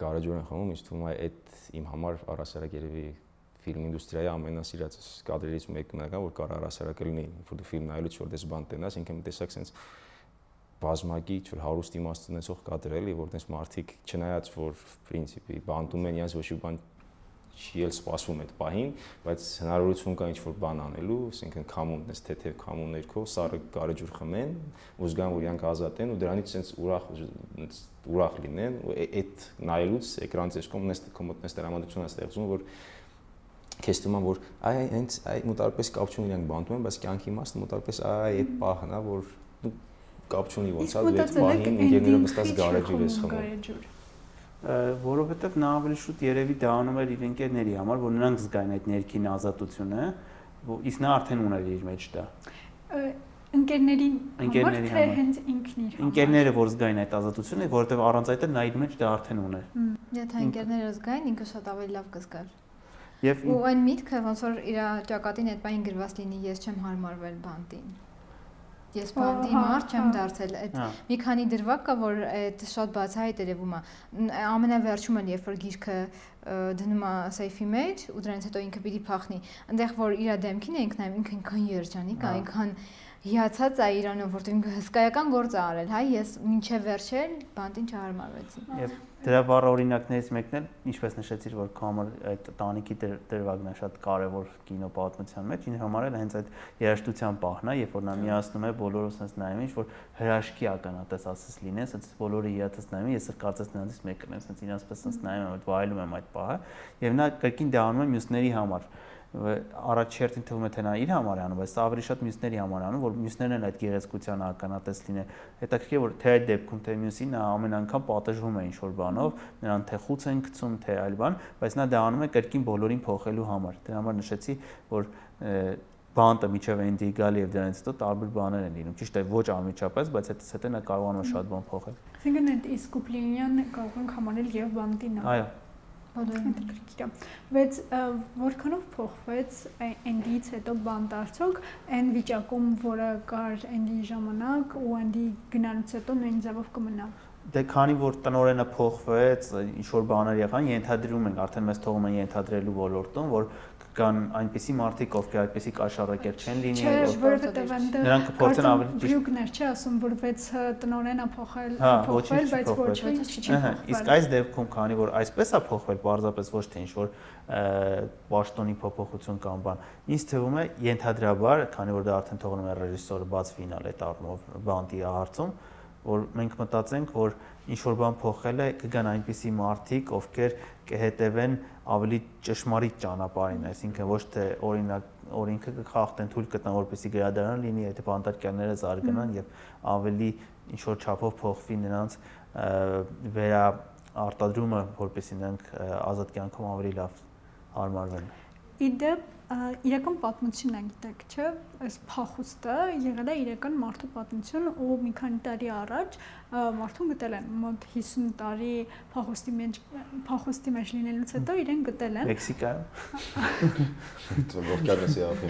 Speaker 2: գարաժորեն խմում, ինձ թվում է այդ իմ համար առասարակ երևի ֆիլմ ինդուստրիայի ամենասիրած կադրերից մեկն է, որ կարող առասարակը լինի, որ դու ֆիլմ նայելուց որ դες բան տենաս, ինքը մի տեսակ sense բազմակի չէ հարուստ իմաստ ունեցող կադր էլի, որ տես մարդիկ չնայած որ պրինցիպի բանտում են իրենց ոչ մի բան չի էլ սպասվում այդ պահին, բայց հնարավորություն կա ինչ-որ բան անելու, ասենքն քամուն, դες թեթև քամու ներքո սարը գարեջուր խմեն, ու զգան որ իրանք ազատ են ու դրանից sense ուրախ ուրախ լինեն, ու այդ նայելուց էկրանից ես կոմ նես կոմոդ նես դրամատուրգիա ստեղծում որ քեզ թվում է որ այ հենց այ մոտարպես կապ չունի իրանք բանտում են, բայց կյանքի իմաստը մոտարպես այ այդ պահն է, որ դու կապ չունի ոնց է այդ պահին ինժեները նստած գարեջուր ես խմում
Speaker 3: որովհետև նա ավելի շուտ երևի դա անում էր իր ընկերների համար, որ նրանք զգային այդ ներքին ազատությունը, իսկ նա արդեն ուներ իր մեջ դա։
Speaker 1: Ընկերներին ընկերների համար հենց ինքն իր
Speaker 3: Ընկերները որ զգային այդ ազատությունը, որովհետև առանց այդ նա իր մեջ դա արդեն ուներ։
Speaker 4: Եթե ընկերները զգային, ինքը շատ ավելի լավ կզգար։
Speaker 3: Եվ
Speaker 4: ու այն միտքը ոնց որ իր ճակատին այդ բան գրված լինի, ես չեմ հարմարվել բանտին ես բանդի մարդ չեմ դարձել։ Այդ մի քանի դրվագ կա, որ այդ շատ բացահայտ երևում է։ Ամենավերջում էլ երբ որ գիրքը դնում է սեյֆի մեջ ու դրանից հետո ինքը պիտի փախնի։ Այնտեղ որ իր դեմքին էինք նայում, ինքը ինքան երջանիկ, այնքան հիացած է Իրանով, որտեղ հսկայական գործ է արել, հայ, ես մինչև վերջել բանտին չհարմարվեցի։
Speaker 3: Եվ դրա բառ օրինակներից մեկն էլ, ինչպես նշեցիր, որ քո համար այդ տանիքի դրվագն է շատ կարևոր կինո պատմության մեջ, ինձ համար էլ հենց այդ երաժշտության պահն է, երբ որ նա միացնում է բոլորը sense նայում ինչ որ հրաշքի ականատես ասես լինեն, sense բոլորը հիացած նայում, ես էլ կարծես նրանից մեկն եմ, sense իրancsպես sense նայում եմ, վայելում եմ այդ պահը, եւ նա կրկին դա անում է մյուսների համար առաջերտին թվում է թե նա իր համար է անում, բայց ավելի շատ մյուսների համար անում, որ մյուսներն էլ այդ գեղեցկության ականատես լինեն։ Հետաքրքիր որ թե այդ դեպքում թե մյուսին նա ամեն անգամ պատժվում է ինչ որ բանով, նրան թե խուց են գցում, թե այլ բան, բայց նա դա անում է կրկին բոլորին փոխելու համար։ Դրա համար նշեցի, որ բանտը միջև էնդի գալի եւ դրանից հետո տարբեր բաներ են լինում։ Ճիշտ է, ոչ անմիջապես, բայց հետս հետո նա կարողանում է շատ բան փոխել։
Speaker 1: Այսինքն այդ իսկուպլինյան կարող ենք համարել եւ բանտին։
Speaker 3: Այո
Speaker 1: Հետաքրքիր է։ Բայց որքանով փոխվեց Էնդից հետո բանտարցոք այն վիճակում, որը կար Էնդի ժամանակ ու Էնդի գնալուց հետո նույն ձևով կմնա։
Speaker 3: Դե քանի որ տնորենը փոխվեց, ինչ որ բաներ եղան, ենթադրում ենք, արդեն մեզ թողում են ենթադրելու ոլորտում, որ կան այնպիսի մարդիկ, ովքեր այդպիսի կաշառակեր չեն լինի,
Speaker 1: որովհետև այնտեղ
Speaker 3: նրանք կփորձեն ավելի
Speaker 1: ճիշտ բրյուկներ չի ասում, որ 6 տնօրենը փոխել, փոխվել, բայց ոչինչ չի փոխվել։
Speaker 3: Իսկ այս դեպքում, քանի որ այսպես է փոխվել, պարզապես ոչ թե ինչ որ պաշտոնի փոփոխություն կամ բան, ինձ թվում է ենթադրաբար, քանի որ դա արդեն թողնում է ռեժիսորը բաց ֆինալ այդ առումով բանտի հարցում, որ մենք մտածենք, որ ինչ որ բան փոխել է, կգան այնպիսի մարդիկ, ովքեր կհետևեն ավելի ճշմարիտ ճանապարհին, այսինքն ոչ թե օրինակ օրինքը կխախտեն թույլ կտան, որպեսզի գրադարան լինի, այդ բանտարկյանները զարգանան եւ ավելի ինչ որ չափով փոխվի նրանց վերա արտադրումը, որպեսզի նրանք ազատ կյանքում ավելի լավ հարմարվեն։
Speaker 1: Իդեպ իրական պատմությունն է գիտեք, չէ՞, այս փախուստը եղել է իրական մարդու պատմություն ու մի քանի տարի առաջ մարդուն գտել են մոտ 50 տարի փախուստի մեջ փախուստի մեջ լինելուց հետո իրեն գտել են
Speaker 3: Մեքսիկայում։
Speaker 2: Որքանեսի ապի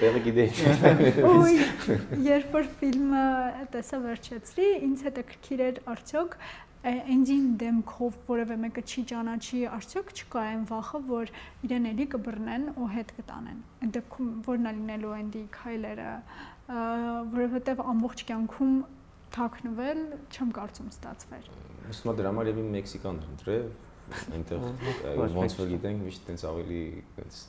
Speaker 2: տեղը գիտեի։
Speaker 1: Ոյ, երբ որ ֆիլմը տեսա վերջացրի, ինձ հետաքրքիր էր արդյոք engine դեմքով որևէ մեկը չի ճանաչի, արդյոք չկա այն վախը, որ իրեն էլի կբռնեն ու հետ կտանեն։ Այդ դեպքում որն է լինելու Andy Kyle-ը, որովհետև ամբողջ կյանքում թաքնվել չեմ կարծում ստացվեր։
Speaker 2: Ըստ մա դրա համար եւի մեքսիկան ընտրել, [laughs] այնտեղ ոնց որ գիտենք, միշտ տենց ավելի տենց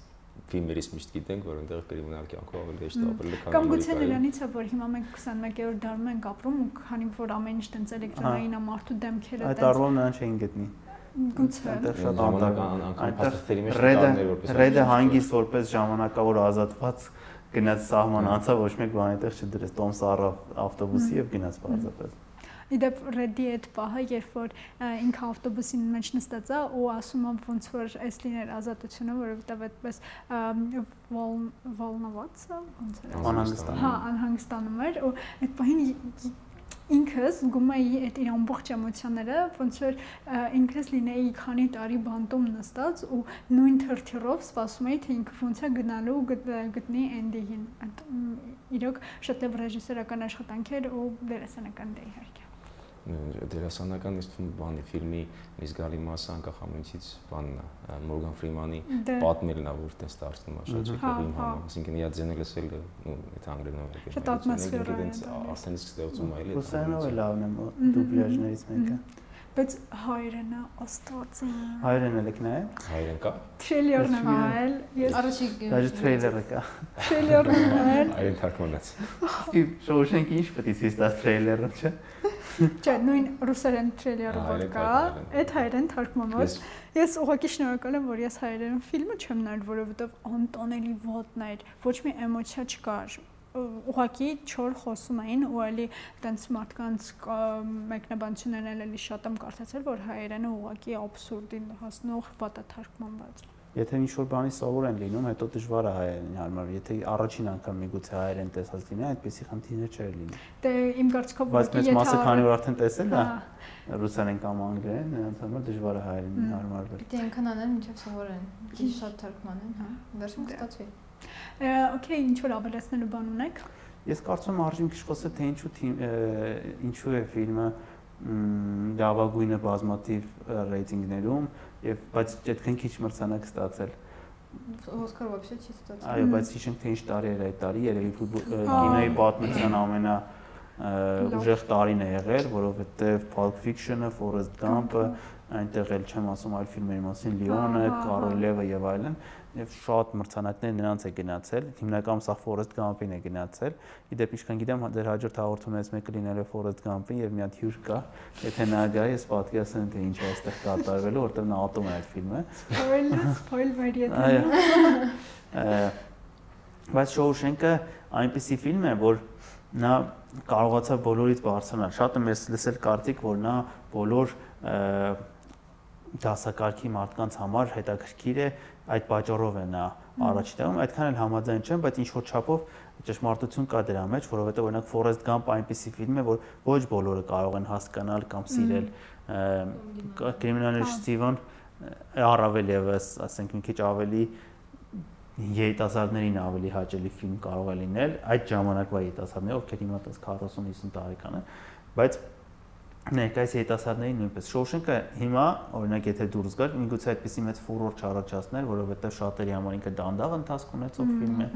Speaker 2: ֆիլմերից միշտ գիտենք, որ այնտեղ կրիմինալ կյանքով ավելի հեշտ ապրել է,
Speaker 1: քան Կամ գուցե նրանից է, որ հիմա մենք 21-րդ դարում ենք ապրում ու քանի որ ամեն ինչ տենց էլեկտրոնային է, մարդու դեմքերը
Speaker 3: տենց Այդ առումով նրան չէին գտնի։
Speaker 1: Գուցե։
Speaker 3: Այնտեղ շատ անդական անկապ Ռեդը Ռեդը հանգիստ որպես ժամանակավոր ազատված գնաց սահման անցավ ոչ մեկ բան այդտեղ չդրեց Տոմ Սարը ավտոբուսի եւ գնաց բարձրապես։
Speaker 1: Իդեպ Ռեդի այդ պահը, երբ որ ինքը ավտոբուսի մեջ նստած է ու ասում է ոնց որ այս լիներ ազատությունը, որովհետև այդպես վոլնված է, ոնց է։
Speaker 3: Անհանգստանում։
Speaker 1: Հա, անհանգստանում էր ու այդ պահին ինքս զգում էի այդ իր ամբողջ էմոցիաները, ոնց որ ինքս լինեի քանի տարի բանտում նստած ու նույն թրթիրով սպասում էի, թե ինքը ոնց է գնալու գտնի Էնդիին։ իրոք շատ լավ ռեժիսորական աշխատանք էր ու դերասանական դե իհարկե։
Speaker 2: դերասանական իսկ բանի ֆիլմի մի զգալի մասը անկախ ամենից բանն է Մորգան Ֆրիմանի
Speaker 1: դե։
Speaker 2: պատմելն է որ տես դարձնում է շատ
Speaker 1: Հա,
Speaker 2: շքովի
Speaker 1: հա։
Speaker 2: համար այսինքն իա ձենը լսել ու եթե անգլերենով եկել
Speaker 1: Շատ ատմոսֆերա է
Speaker 2: արդեն իսկ ստեղծում է էլի
Speaker 3: Ռուսերենով է լավն է
Speaker 1: Մհմ,
Speaker 3: դուբլաժներից մեկը։
Speaker 1: բայց հայերենը աստված է
Speaker 3: Հայերեն էլ եք նայել։
Speaker 2: հայերեն կա
Speaker 1: Թրիլերն եմ
Speaker 3: Ես
Speaker 1: նայել ես
Speaker 4: Առաջի
Speaker 3: Դաժե թրեյլերը կա։
Speaker 1: թրիլերն եմ նայել
Speaker 2: հայերեն թարգմանած
Speaker 3: Ի Շոուշենկի ինչ պետք է ցույց տաս թրեյլերը, չէ։
Speaker 1: չէ նույն ռուսերեն
Speaker 2: Ահա,
Speaker 1: որ կա այդ հայերեն թարգմանված
Speaker 2: ես
Speaker 1: ուղղակի շնորհակալ եմ, որ ես հայերեն ֆիլմը չեմ նայել, որովհետև անտանելի վատն էր։ Ոչ մի էմոցիա չկար։ Ուղղակի չոր խոսում էին ու էլի տենց մարդկանց մեկնաբանություններն էլ էլի շատ եմ կարդացել, որ հայերենը ուղղակի абսուրդին հասնող վատա թարգմանված։
Speaker 3: Եթե ինչ որ բանի սովոր են լինում, հետո դժվար է հայերեն հարմար։ Եթե առաջին անգամ միգուցե հայերեն տեսած լինի, այդպեսի խնդիրներ չէր լինի։
Speaker 1: Դե իմ կարծիքով
Speaker 3: Բայց մեծ մասը քանի որ արդեն տեսել է
Speaker 1: Հա,
Speaker 3: ռուսերեն կամ անգլերեն, նրանց համար դժվար է հայերեն հարմարվել։
Speaker 4: Պետք է ինքն անեն, ինչեւ սովորեն։ Քիչ շատ թարգմանեն, հա։ Վերջում
Speaker 1: Դե։
Speaker 4: կստացվի։
Speaker 1: օքեյ, ինչ որ ավելացնելու բան ունեք։
Speaker 3: Ես կարծում եմ արժի մի քիչ խոսել թե ինչու ինչու է ֆիլմը լավագույնը բազմատիվ ը, ռեյտինգներում եւ բայց այդքան քիչ մրցանակ ստացել։
Speaker 4: Օսկար вообще չի ստացել։
Speaker 3: Այո,
Speaker 1: Մմ։
Speaker 3: բայց հիշենք թե ինչ տարի էր այդ տարի, երևի ֆուտբոլ ը,
Speaker 1: Ա,
Speaker 3: կինոյի պատմության ամենա ը,
Speaker 1: Լավ։
Speaker 3: ուժեղ տարին է եղել, որովհետեւ Pulp Fiction-ը, Forrest Gump-ը, այնտեղ էլ չեմ ասում այլ ֆիլմերի մասին, Լիոնը,
Speaker 1: Ահա, ահա։
Speaker 3: Կարոլևը եւ այլն, եւ շատ մրցանակներ նրանց է գնացել, հիմնականում սա Forrest Gump-ին է գնացել։ Իդեպ ինչքան գիտեմ, դեր հաջորդ հաղորդումներից մեկը լինելու է Forrest Gump-ին եւ մի հատ հյուր կա, եթե նա գա, ես պատկերացնեմ թե ինչ է այստեղ կատարվելու, որտեղ նա ատում է այդ ֆիլմը։
Speaker 1: Սպոյլ, սպոյլ վայրի
Speaker 3: Այո։ Բայց Շոուշենկը այնպիսի ֆիլմ է, որ նա կարողացավ բոլորից բարձրանալ։ Շատ եմ ես լսել կարծիք, որ նա բոլոր դասակարգի մարդկանց համար հետաքրքիր է, այդ պատճառով է նա առաջ տանում, այդքան էլ համաձայն չեմ, բայց ինչ որ չափով ճշմարտություն կա դրա մեջ, որովհետև օրինակ Forrest Gump այնպիսի ֆիլմ է, որ ոչ բոլորը կարող են հասկանալ կամ սիրել։ Կրիմինալ Ստիվեն առավել եւս, ասենք մի քիչ ավելի երիտասարդներին ավելի հաճելի ֆիլմ կարող է լինել այդ ժամանակվա երիտասարդները, ովքեր հիմա տես 40-50 տարեկան են, բայց ներկայիս երիտասարդների նույնպես Շոուշենկը հիմա օրինակ եթե դուրս գար, միգուցե այդպեսի մեծ ֆուրոր չառաջացներ, որովհետև շատերի համար ինքը դանդաղ ընթացք ունեցող ֆիլմ է,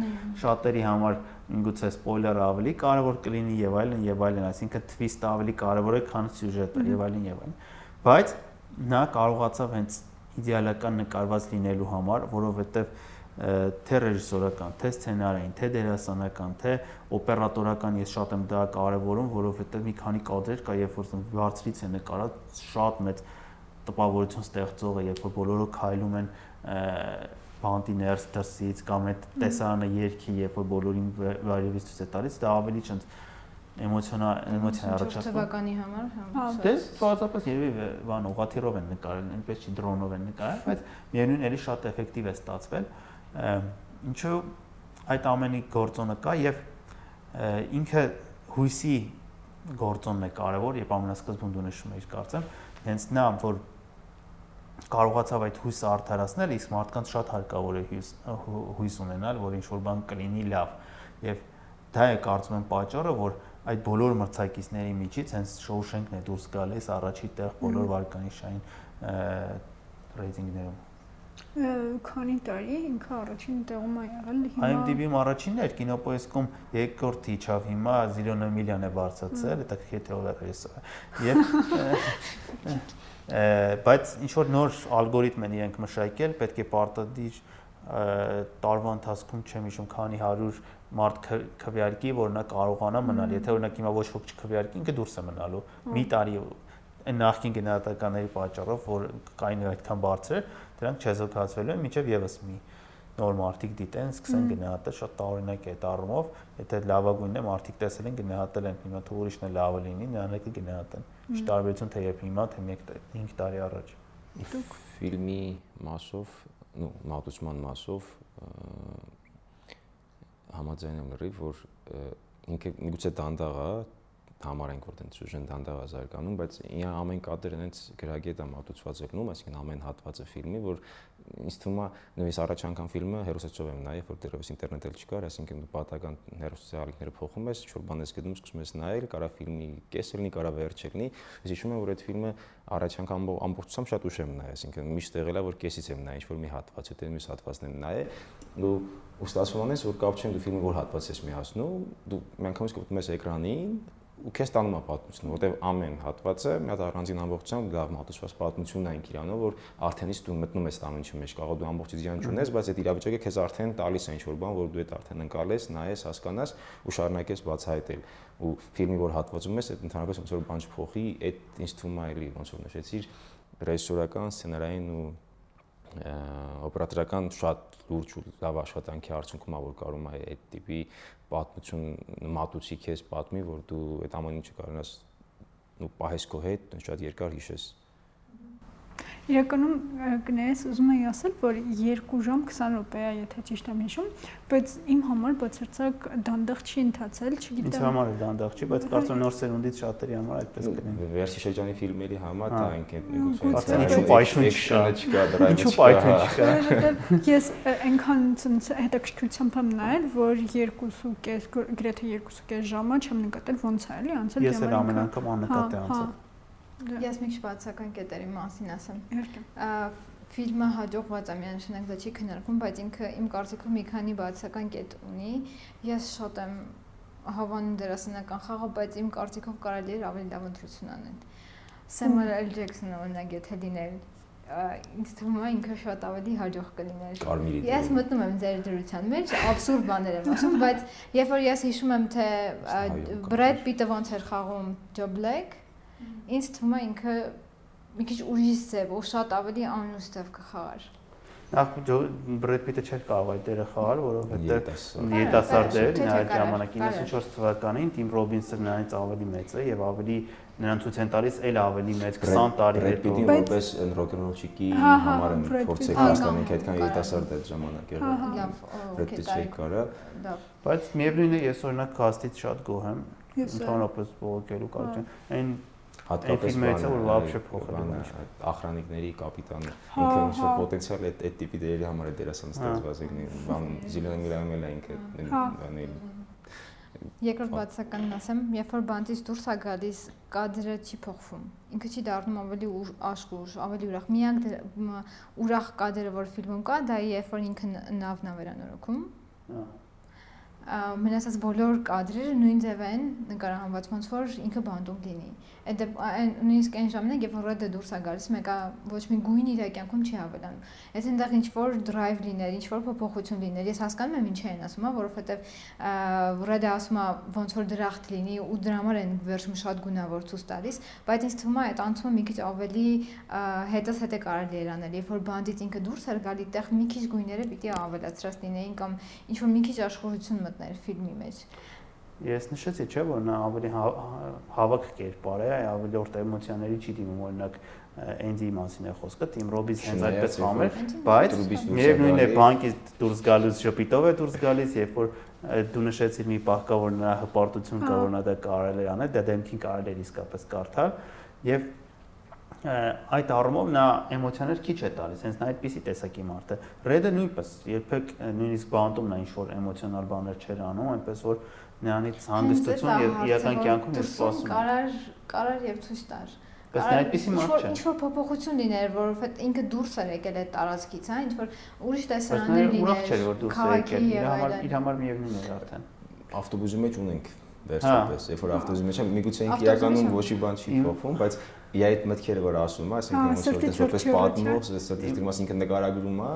Speaker 3: շատերի համար միգուցե սպոյլերը ավելի կարևոր կլինի եւ այլն եւ այլն, այսինքն twist-ը ավելի կարևոր է, քան սյուժետը եւ այլն եւ այլն։ Բայց նա կարողացավ հենց իդեալական նկարված լինելու համար, որովհետեւ թե ռեժիսորական, թե սցենարային, թե դերասանական, թե օպերատորական ես շատ եմ դա կարևորում, որովհետև մի քանի կադրեր կա, երբ որ բարձրից է նկարած, շատ մեծ տպավորություն ստեղծող է, երբ որ բոլորը քայլում են բանտի ներս դրսից կամ այդ տեսարանը երկի, երբ որ բոլորին վարիվից ցույց է տալիս, դա ավելի չընդ էմոցիոնալ էմոցիա առաջացնում։
Speaker 4: Թվականի համար,
Speaker 1: Հա,
Speaker 4: հա։
Speaker 3: Դե բացապես երևի բան ուղաթիռով են նկարել, այնպես չի դրոնով են նկարել, բայց միևնույն էլի շատ էֆեկտիվ է ստացվել ինչու այդ ամենի գործոնը կա եւ ինքը հույսի գործոնն է կարևոր, երբ ամենասկզբում դու նշում ես կարծեմ, հենց նա որ կարողացավ այդ հույսը արդարացնել, իսկ մարդկանց շատ հարկավոր է հույս հույս ունենալ, որ ինչ որ բան կլինի լավ։ Եվ դա է կարծում եմ պատճառը, որ այդ բոլոր մրցակիցների միջից հենց Շոուշենկն է դուրս գալիս առաջի տեղ բոլոր վարկանիշային ռեյտինգներում
Speaker 1: քանի տարի ինքը առաջին տեղում է եղել հիմա
Speaker 3: IMDb-ում առաջինն էր, Կինոպոիսկում երկրորդ իջավ, հիմա Zilona Million է բարձրացել, դա թեորիա է։ Եվ բայց ինչ որ նոր ալգորիթմ են իրենք մշակել, պետք է պարտադիր տարվա ընթացքում չեմ հիշում քանի 100 մարդ քվեարկի, որ նա կարողանա մնալ։ Եթե օրինակ հիմա ոչ ոք չքվեարկի, ինքը դուրս է մնալու։ Մի տարի այն նախկին գնահատականների պատճառով, որ կային այդքան բարձր, դրանք չեզոքացվելու են միջև եւս մի նոր մարտիկ դիտեն, սկսեն գնահատել շատ տարօրինակ է այդ առումով, եթե լավագույնն է մարտիկ տեսել են գնահատել են, հիմա თუ ուրիշն է լավը լինի, նրանք էլ գնահատեն։ Ինչ տարբերություն թե երբ հիմա, թե 5 տարի առաջ։
Speaker 2: Դուք ֆիլմի մասով, նո, մատուցման մասով համաձայն եմ լրիվ, որ ինքը միգուցե դանդաղ է համար ենք որ տենց ուժեն դանդաղ ազարգանում, բայց իա ամեն կադր այնց գրագետ է մատուցված ելնում, այսինքն ամեն հատվածը ֆիլմի, որ ինձ թվում է նույնիսկ առաջ անգամ ֆիլմը հերոսացով եմ նայել, որ դեռևս ինտերնետ էլ չկար, այսինքն դու պատական հերոսացի ալիքները փոխում ես, ինչ-որ բան ես գտնում, սկսում ես նայել, կարա ֆիլմի կեսը լինի, կարա վերջը լինի։ Ես հիշում եմ, որ այդ ֆիլմը առաջ անգամ ամբողջությամբ շատ ուշ եմ նայել, այսինքն միշտ եղել է, որ կեսից եմ նայել, ինչ-որ մի հատված, հետո մյուս հատվածն եմ նայել, ու ու ստացվում է, որ կապ չեն դու ֆիլմը որ հատված ես միացնում, դու միանգամից կպտում ես էկրանին, ու քեզ տանում է պատմությունը, որտեվ ամեն հատվածը մի հատ առանձին ամբողջությամբ լավ մատուցված պատմությունն է ինք իրանով, որ արդենից դու մտնում ես ամեն ինչի մեջ, կարող դու ամբողջ իրան չունես, բայց այդ իրավիճակը քեզ արդեն տալիս է ինչ-որ բան, որ դու այդ արդեն ընկալես, նայես, հասկանաս ու շարունակես բացահայտել։ Ու ֆիլմի որ հատվածում ես, այդ ընդհանրապես ոնց որ բան չփոխի, այդ ինձ թվում է էլի ոնց որ նշեցիր ռեժիսորական, սցենարային ու օպերատորական շատ լուրջ ու լավ աշխատանքի արդյունքում է որ կարում է այդ տիպի պատմություն մատուցի քեզ պատմի, որ դու այդ ամեն ինչը կարողանաս ու պահես քո հետ շատ երկար հիշես։
Speaker 1: Իրականում կներես ուզում եի ասել, որ 2 ժամ 20 րոպե է, եթե ճիշտ եմ հիշում, բայց իմ համար բացարձակ դանդաղ չի ընթացել, չգիտեմ։
Speaker 3: Ինձ համար էլ դանդաղ չի, բայց կարծում նոր սերունդից շատերի համար այդպես կլինի։
Speaker 2: Վերջի շրջանի ֆիլմերի համար դա այնքան
Speaker 3: միգուցե ինչու պայթուն չկա,
Speaker 2: չկա դրա
Speaker 3: ինչու պայթուն չկա։
Speaker 1: Ես այնքան ցնց հետաքրքրությամբ եմ նայել, որ 2.5 գրեթե 2.5 ժամը չեմ նկատել ոնց է էլի անցել։
Speaker 3: Ես էլ ամեն անգամ աննկատ է անցել։
Speaker 4: Ես մի քիչ բացական կետերի մասին ասեմ։
Speaker 1: Իհարկե։
Speaker 4: Ֆիլմը հաջողված է միանշանակ դա չի քննարկվում, բայց ինքը իմ կարծիքով մի քանի բացական կետ ունի։ Ես շատ եմ հավանում դերասանական խաղը, բայց իմ կարծիքով կարելի էր ավելի լավ ընտրություն անել։ Samuel L. Jackson-ը օրինակ եթե լիներ ինձ թվում է ինքը շատ ավելի հաջող կլիներ։ Ես մտնում եմ ձեր դրության մեջ, абսուրդ բաներ եմ ասում, բայց երբ որ ես հիշում եմ թե Brad Pitt-ը ոնց էր խաղում Joe Black, ինձ թվում է ինքը մի քիչ ուրիշ ձև ու շատ ավելի անուստև կխաղար։
Speaker 3: Նախ Բրեդ Պիտը չէր կարող այդ դերը խաղալ, որովհետեւ երիտասարդ էր, նա այդ ժամանակ 94 թվականին Տիմ Ռոբինսը նրանից ավելի մեծ է եւ ավելի նրան ցույց են տալիս էլ ավելի մեծ 20 տարի
Speaker 2: հետո։ Բրեդ որպես ռոքենրոլչիկի համար են փորձել հասկանանք այդքան երիտասարդ այդ ժամանակ եղել։
Speaker 4: Լավ,
Speaker 2: Բրեդ Պիտը չի կարա։
Speaker 3: Բայց միևնույնն է ես օրինակ կաստից շատ գոհ եմ ընդհանրապես բողոքելու կարծեմ։ Այն
Speaker 2: հատկապես
Speaker 3: ֆիլմերից է որ լավ շփոխել է
Speaker 2: ախրանիկների կապիտանը հա, ինքը ինչ որ հա։ պոտենցիալ է այդ տիպի դերերի համար է դերասանը հա։ ստեղծված բան Զիլան Գրամը լա ինքը բանի
Speaker 4: Երկրորդ բացականն ասեմ, երբ որ բանտից դուրս է գալիս, կադրը չի փոխվում։ Ինքը չի դառնում ավելի աշխուժ, ավելի ուրախ։ Միակ ուրախ կադրը, որ ֆիլմում կա, դա երբ որ ինքը նավն է վերանորոգում։ Հա մնացած բոլոր կադրերը նույն ձև են նկարահանված ոնց որ ինքը բանդում լինի այդ նույնիսկ այն ժամանակ երբ որ ռեդը դուրս է գալիս մեկը ոչ մի գույն իր կյանքում չի ավելանում եթե այնտեղ ինչ որ drive լիներ ինչ որ փոփոխություն լիներ ես հասկանում եմ ինչ են ասում որովհետև ռեդը ասում է ոնց որ դրախտ լինի ու դրա համար են վերջում շատ գունավոր ցույց տալիս բայց ինձ թվում է այդ անցումը մի քիչ ավելի հետս հետ է կարելի էր անել երբ որ բանդից ինքը դուրս էր գալի տեղ մի քիչ գույները պիտի ավելացրած լինեին կամ ինչ որ մի քիչ աշխուժություն մտներ ֆիլմի մեջ
Speaker 3: Ես նշեցի, չէ, որ նա ավելի հա- հավաք կերպար է, ավելի օրտ էմոցիաների չի դիմում, օրինակ Էնդի մասին է խոսքը, Թիմ Ռոբինս հենց այդպես խամ էր, բայց միևնույն է բանկից դուրս գալուց շփիտով է դուրս գալիս, երբ որ դու նշեցիր մի պահ կա, որ նրա հպարտություն կա, որ նա դա կարել է անել, դա դեմքին կարել է իսկապես կարդալ եւ այդ առումով նա էմոցիաներ քիչ է տալիս, հենց նա այդպիսի տեսակի մարդ է։ Ռեդը նույնպես երբեք նույնիսկ բանտում նա ինչ որ էմոցիոնալ բաներ չէր անում, այնպես որ նրանից հանգստություն եւ իրական կյանքում ես սպասում։
Speaker 4: Կարար կարար եւ ցույց տար։
Speaker 3: Բայց նա այդպեսի մարդ չէ։
Speaker 4: Ինչ որ փոփոխություն լիներ, որովհետեւ ինքը դուրս էր եկել այդ տարածքից, հա, ինչ որ ուրիշ տեսարաններ լիներ։
Speaker 3: Ուրախ չէր որ դուրս է եկել, իր համար իր համար միևնույն էր արդեն։
Speaker 2: Ավտոբուսի մեջ ունենք վերջապես, երբ որ ավտոբուսի մեջ միգուցե ինքը իրականում ոչի բան չի փոխվում, բայց իր այդ մտքերը որ ասում է, այսինքն ոնց որ որպես պատմող, ստատիստիկ մասինքն նկարագրում է,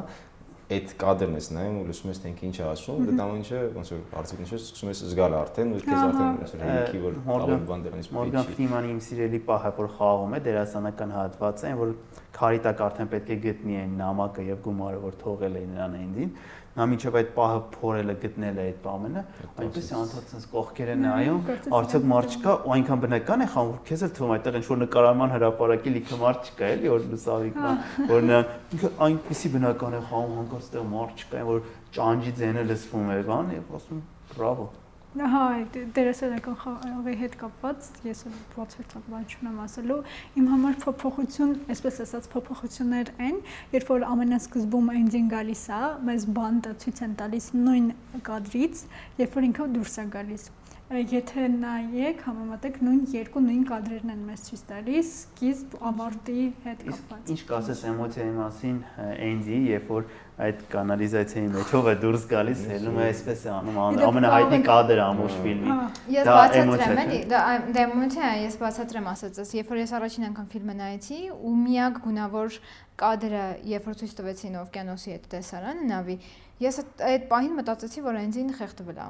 Speaker 2: այդ կադրն ես նայում ու լսում ես թե ինչ է ասում, դա տամ ինչը ոնց որ արդյոք ինչ ես սկսում ես զգալ արդեն ու քեզ արդեն ոնց որ հեքի որ ավելի բան դրանից
Speaker 3: պետք է։ Մորգան Ֆրիմանի իմ սիրելի պահը որ խաղում է դերասանական հատվածը, այն որ քարի տակ արդեն պետք է գտնի այն նամակը եւ գումարը որ թողել է նրան այնդին նա միջև այդ պահը փորելը գտնել է այդ ամենը, այնպես է անդադ sense կողքերը նայում, արդյոք մարդ չկա, ու այնքան բնական է խամ, որ քեզ էլ թվում այդտեղ ինչ որ նկարարման հրաապարակի լիքը մարդ չկա, էլի որ լուսավիկն որ նա ինքը այնպեսի բնական է խամ, հանկարծ այդտեղ մարդ չկա, որ ճանջի ձենը լսվում է, բան, եւ ասում բրավո։
Speaker 1: Հա, դերասանական խաղի հետ կապված ես բացարձակ բան չունեմ ասելու։ Իմ համար փոփոխություն, այսպես ասած, փոփոխություններ են, երբ որ ամենասկզբում էնջին գալիս է, մեզ բանդը ցույց են տալիս նույն կադրից, երբ որ ինքը դուրս է գալիս եթե նայեք, համեմատեք նույն երկու նույն կադրերն են մեզ ցույց տալիս, սկիզբ ավարտի հետ կապված։
Speaker 3: Ինչ կասես էմոցիայի մասին Էնձի, երբ որ այդ կանալիզացիայի մեջով է դուրս գալիս, հելում է այսպես է անում, ամենահայտնի կադրը ամուշ ֆիլմի։
Speaker 4: Ես բացատրեմ էլի, դա էմոցիա է, ես բացատրեմ ասածս, երբ որ ես առաջին անգամ ֆիլմը նայեցի, ու միակ գունավոր կադրը, երբ որ ցույց տվեցին օվկիանոսի այդ տեսարանը նավի, ես այդ պահին մտածեցի, որ Էնձին խեղդվել է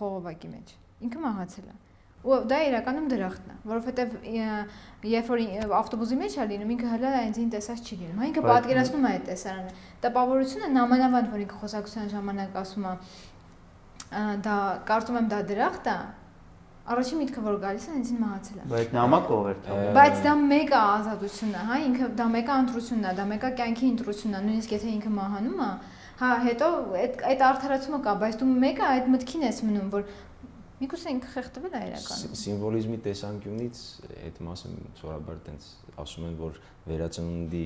Speaker 4: խողովակի մեջ։ Ինքը մահացել է ու դա իրականում դրախտն է, որովհետև երբ որ ավտոբուսի մեջ է լինում, ինքը հələ այնքան տեսած չի լինում։ Հա ինքը պատկերացնում է այդ տեսարանը։ Տպավորությունը նամանավանդ, որ ինքը խոսակցության ժամանակ ասում է դա կարծում եմ դա դրախտ է, առաջին միտքը որ գալիս է այնքան մահացել է։
Speaker 3: Բայց նամակով էր թողել։
Speaker 4: Բայց դա մեկ է ազատությունն է, հա, ինքը դա մեկ է ընտրությունն է, դա մեկ է կյանքի ընտրությունն է, նույնիսկ եթե ինքը մահանում է, հա, հետո այդ այդ արդարացումը կա, բայց դու մեկը այդ մտքին ես մնում, որ Միգուցե ինքը խեղդվել է իրականում։
Speaker 2: Սիմվոլիզմի տեսանկյունից այդ մասը սովորաբար տենց ասում են, որ վերածնունդի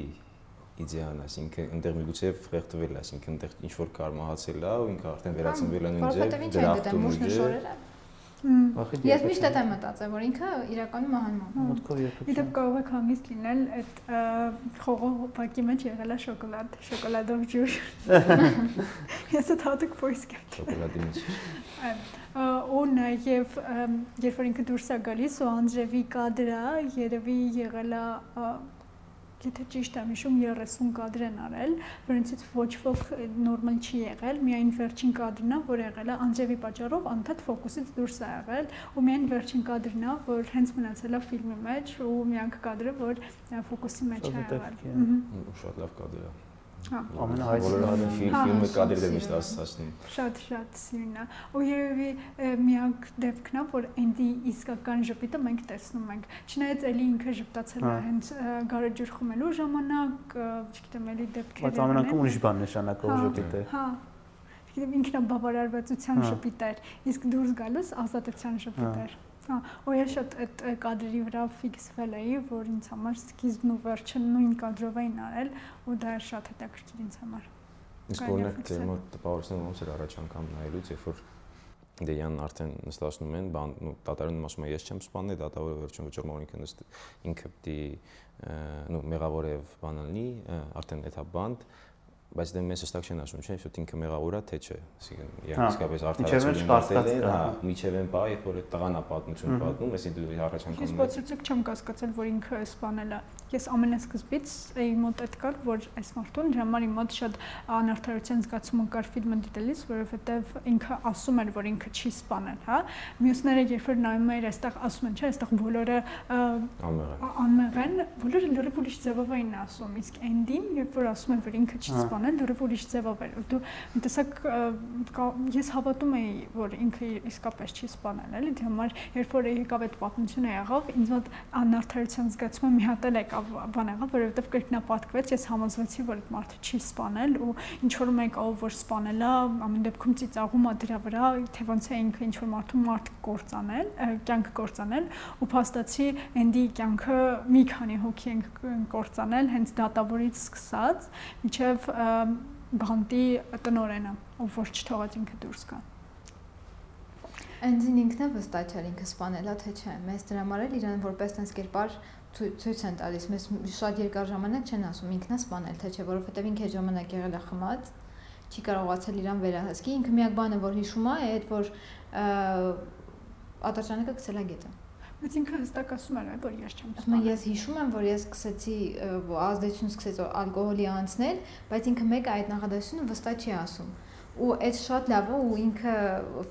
Speaker 2: իդեան, այսինքն այնտեղ միգուցե խեղդվել է, այսինքն այնտեղ ինչ որ կար մահացել է ու ինքը արդեն վերածնվել է նույն ձև,
Speaker 4: դրախտում է։ Ես միշտ այդ եմ մտածել, որ ինքը իրականում մահանում է։
Speaker 3: Մտքով երբեք։
Speaker 1: Իդեպ կարող է հանգիստ լինել այդ խողովակի մեջ եղել է շոկոլադ, շոկոլադով ջուր։ [laughs] Ես այդ հատուկ փոյս կեմ։
Speaker 2: Շոկոլադի մեջ։
Speaker 1: Ու նաև երբ որ ինքը դուրս է գալիս ու Անդրեվի կադրը երևի եղել է եթե ճիշտ եմ հիշում 30 կադր են արել, որոնցից ոչ ոք նորմալ չի եղել, միայն վերջին կադրն է, որ եղել է Անջևի պատճառով անդադ ֆոկուսից դուրս է եղել, ու միայն վերջին կադրն է, որ հենց մնացել է ֆիլմի մեջ, ու միակ կադրը, որ ֆոկուսի մեջ է եղել։
Speaker 2: Շատ լավ կադր է։
Speaker 1: Հա։
Speaker 2: Ամենահայտնի ֆիլմը կադրը միշտ ասացնում։
Speaker 1: Շատ շատ սիրուն է։ Ու երևի միակ դեպքն է, որ Էնդի իսկական ժպիտը մենք տեսնում ենք։ Չնայած էլի ինքը ժպտացել է հենց գարեջուր խմելու ժամանակ, չգիտեմ, էլի դեպքերը։
Speaker 3: Բայց ամեն անգամ ուրիշ բան նշանակող ժպիտ է։
Speaker 1: Հա։ Չգիտեմ, ինքնաբավարարվածության ժպիտ էր, իսկ դուրս գալուց ազատության ժպիտ էր։ Հա, ու ես շատ այդ կադրի վրա ֆիքսվել էի, որ ինձ համար սկիզբն ու վերջը նույն կադրով էին արել, ու դա շատ հետաքրքիր ինձ համար։
Speaker 2: Իսկ օրինակ դե մոտ տպավորությունը ոնց էր առաջ անգամ նայելուց, երբ որ Դեյան արդեն նստացնում են, բան, նո դատարանում ասում է ես չեմ սպանել, դատավորը վերջում վճռում ինքը նստ ինքը պիտի նո մեղավոր է բանալնի, արդեն դա բանդ, բայց դե մեզ հստակ չեն ասում, չէ՞, որ ինքը մեղավոր է թե չէ։ Այսինքն,
Speaker 3: հա,
Speaker 2: իսկապես արդարացում
Speaker 3: կասկած
Speaker 2: կա, հա, միջև են պա, երբ որ տղան է պատմություն պատմում, այսինքն դու առաջ անգամ
Speaker 1: Ես բացարձակ չեմ կասկածել, որ ինքը սպանել է։ Ես ամենասկզբից էի մոտ այդ կար, որ այս մարդուն դրա համար իմ մոտ շատ անարդարության զգացումը կար ֆիլմը դիտելիս, որովհետև ինքը ասում էր, որ ինքը չի սպանել, հա։ Մյուսները երբ որ նայում էին, այստեղ ասում են, չէ, այստեղ բոլորը անմեղ են, բոլորը լրիվ ուրիշ ձևով էին ասում, իսկ Էնդին, երբ որ ասում են, որ ինքը չի սպանել, անեն լրիվ ուրիշ ձևով էր դու տեսակ ես հավատում էի որ ինքը իսկապես չի սպանել էլի դե համար երբ որ եկավ այդ պատմությունը եղավ ինձ մոտ անարդարության զգացումը մի հատ էլ եկավ բան եղավ որովհետև կրկնապատկվեց ես համոզվեցի որ այդ մարդը չի սպանել ու ինչ որ մեկ ով որ է ամեն դեպքում ծիծաղում է դրա վրա թե ոնց է ինքը ինչ որ մարդու մարդ կործանել կյանք կործանել ու փաստացի Էնդի կյանքը մի քանի հոգի են կործանել հենց դատավորից սկսած միջև բանտի տնորենը, ով որ չթողած ինքը դուրս գա։
Speaker 4: Այնձին ինքն է վստահել ինքը սپانելա թե չէ։ Մեզ դրա համար էլ իրեն որպես տես կերպար ցույց են տալիս։ Մեզ շատ երկար ժամանակ չեն ասում ինքն է սپانել թե չէ, որովհետև ինքը այդ ժամանակ եղել է խմած, չի կարողացել իրան վերահսկի։ Ինքը միակ բանը որ հիշում է, այդ որ ատարճանակը գցելա գետը։
Speaker 1: Բայց ինքը հստակ ասում էր, որ ես չեմ
Speaker 4: ասում։ Ես հիշում եմ, որ ես սկսեցի ազդեցություն սկսեց ալկոհոլի անցնել, բայց ինքը մեկը այդ նախադասությունը վստահ չի ասում։ Ու այդ շատ լավ է ու ինքը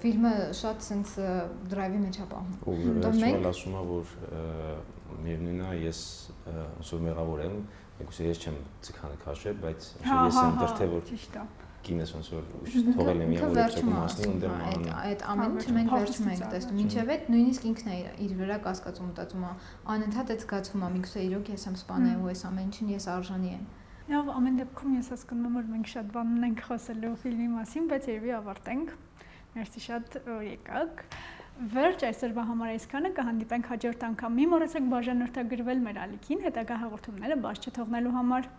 Speaker 4: ֆիլմը շատ sense drive-ի մեջ է պահում։
Speaker 2: Ու վերջում ասում է, որ միևնույնն է, ես ոնց որ մեղավոր եմ, եկուսե ես չեմ ցկանը քաշել, բայց ես եմ դրթե որ
Speaker 1: ճիշտ է
Speaker 2: կինս ոնց որ թողել եմ իմ որոշակի մասնի ու դեռ
Speaker 4: այդ այդ ամենը մենք վերջում ենք տեսնում ինչև այդ նույնիսկ ինքն է իր վրա կասկածում մտածում է անընդհատ այդ զգացվում է միգուցե իրոք ես եմ սպանել ու այս ամեն ինչին ես արժանի եմ
Speaker 1: Լավ, ամեն դեպքում ես հասկանում եմ, որ մենք շատ բան ունենք խոսելու ֆիլմի մասին, բայց երևի ավարտենք։ Մերսի շատ եկաք։ Վերջ այսօրվա համար այսքանը կհանդիպենք հաջորդ անգամ։ Մի մոռացեք բաժանորդագրվել մեր ալիքին հետագա հաղորդումները բաց չթողնելու համար։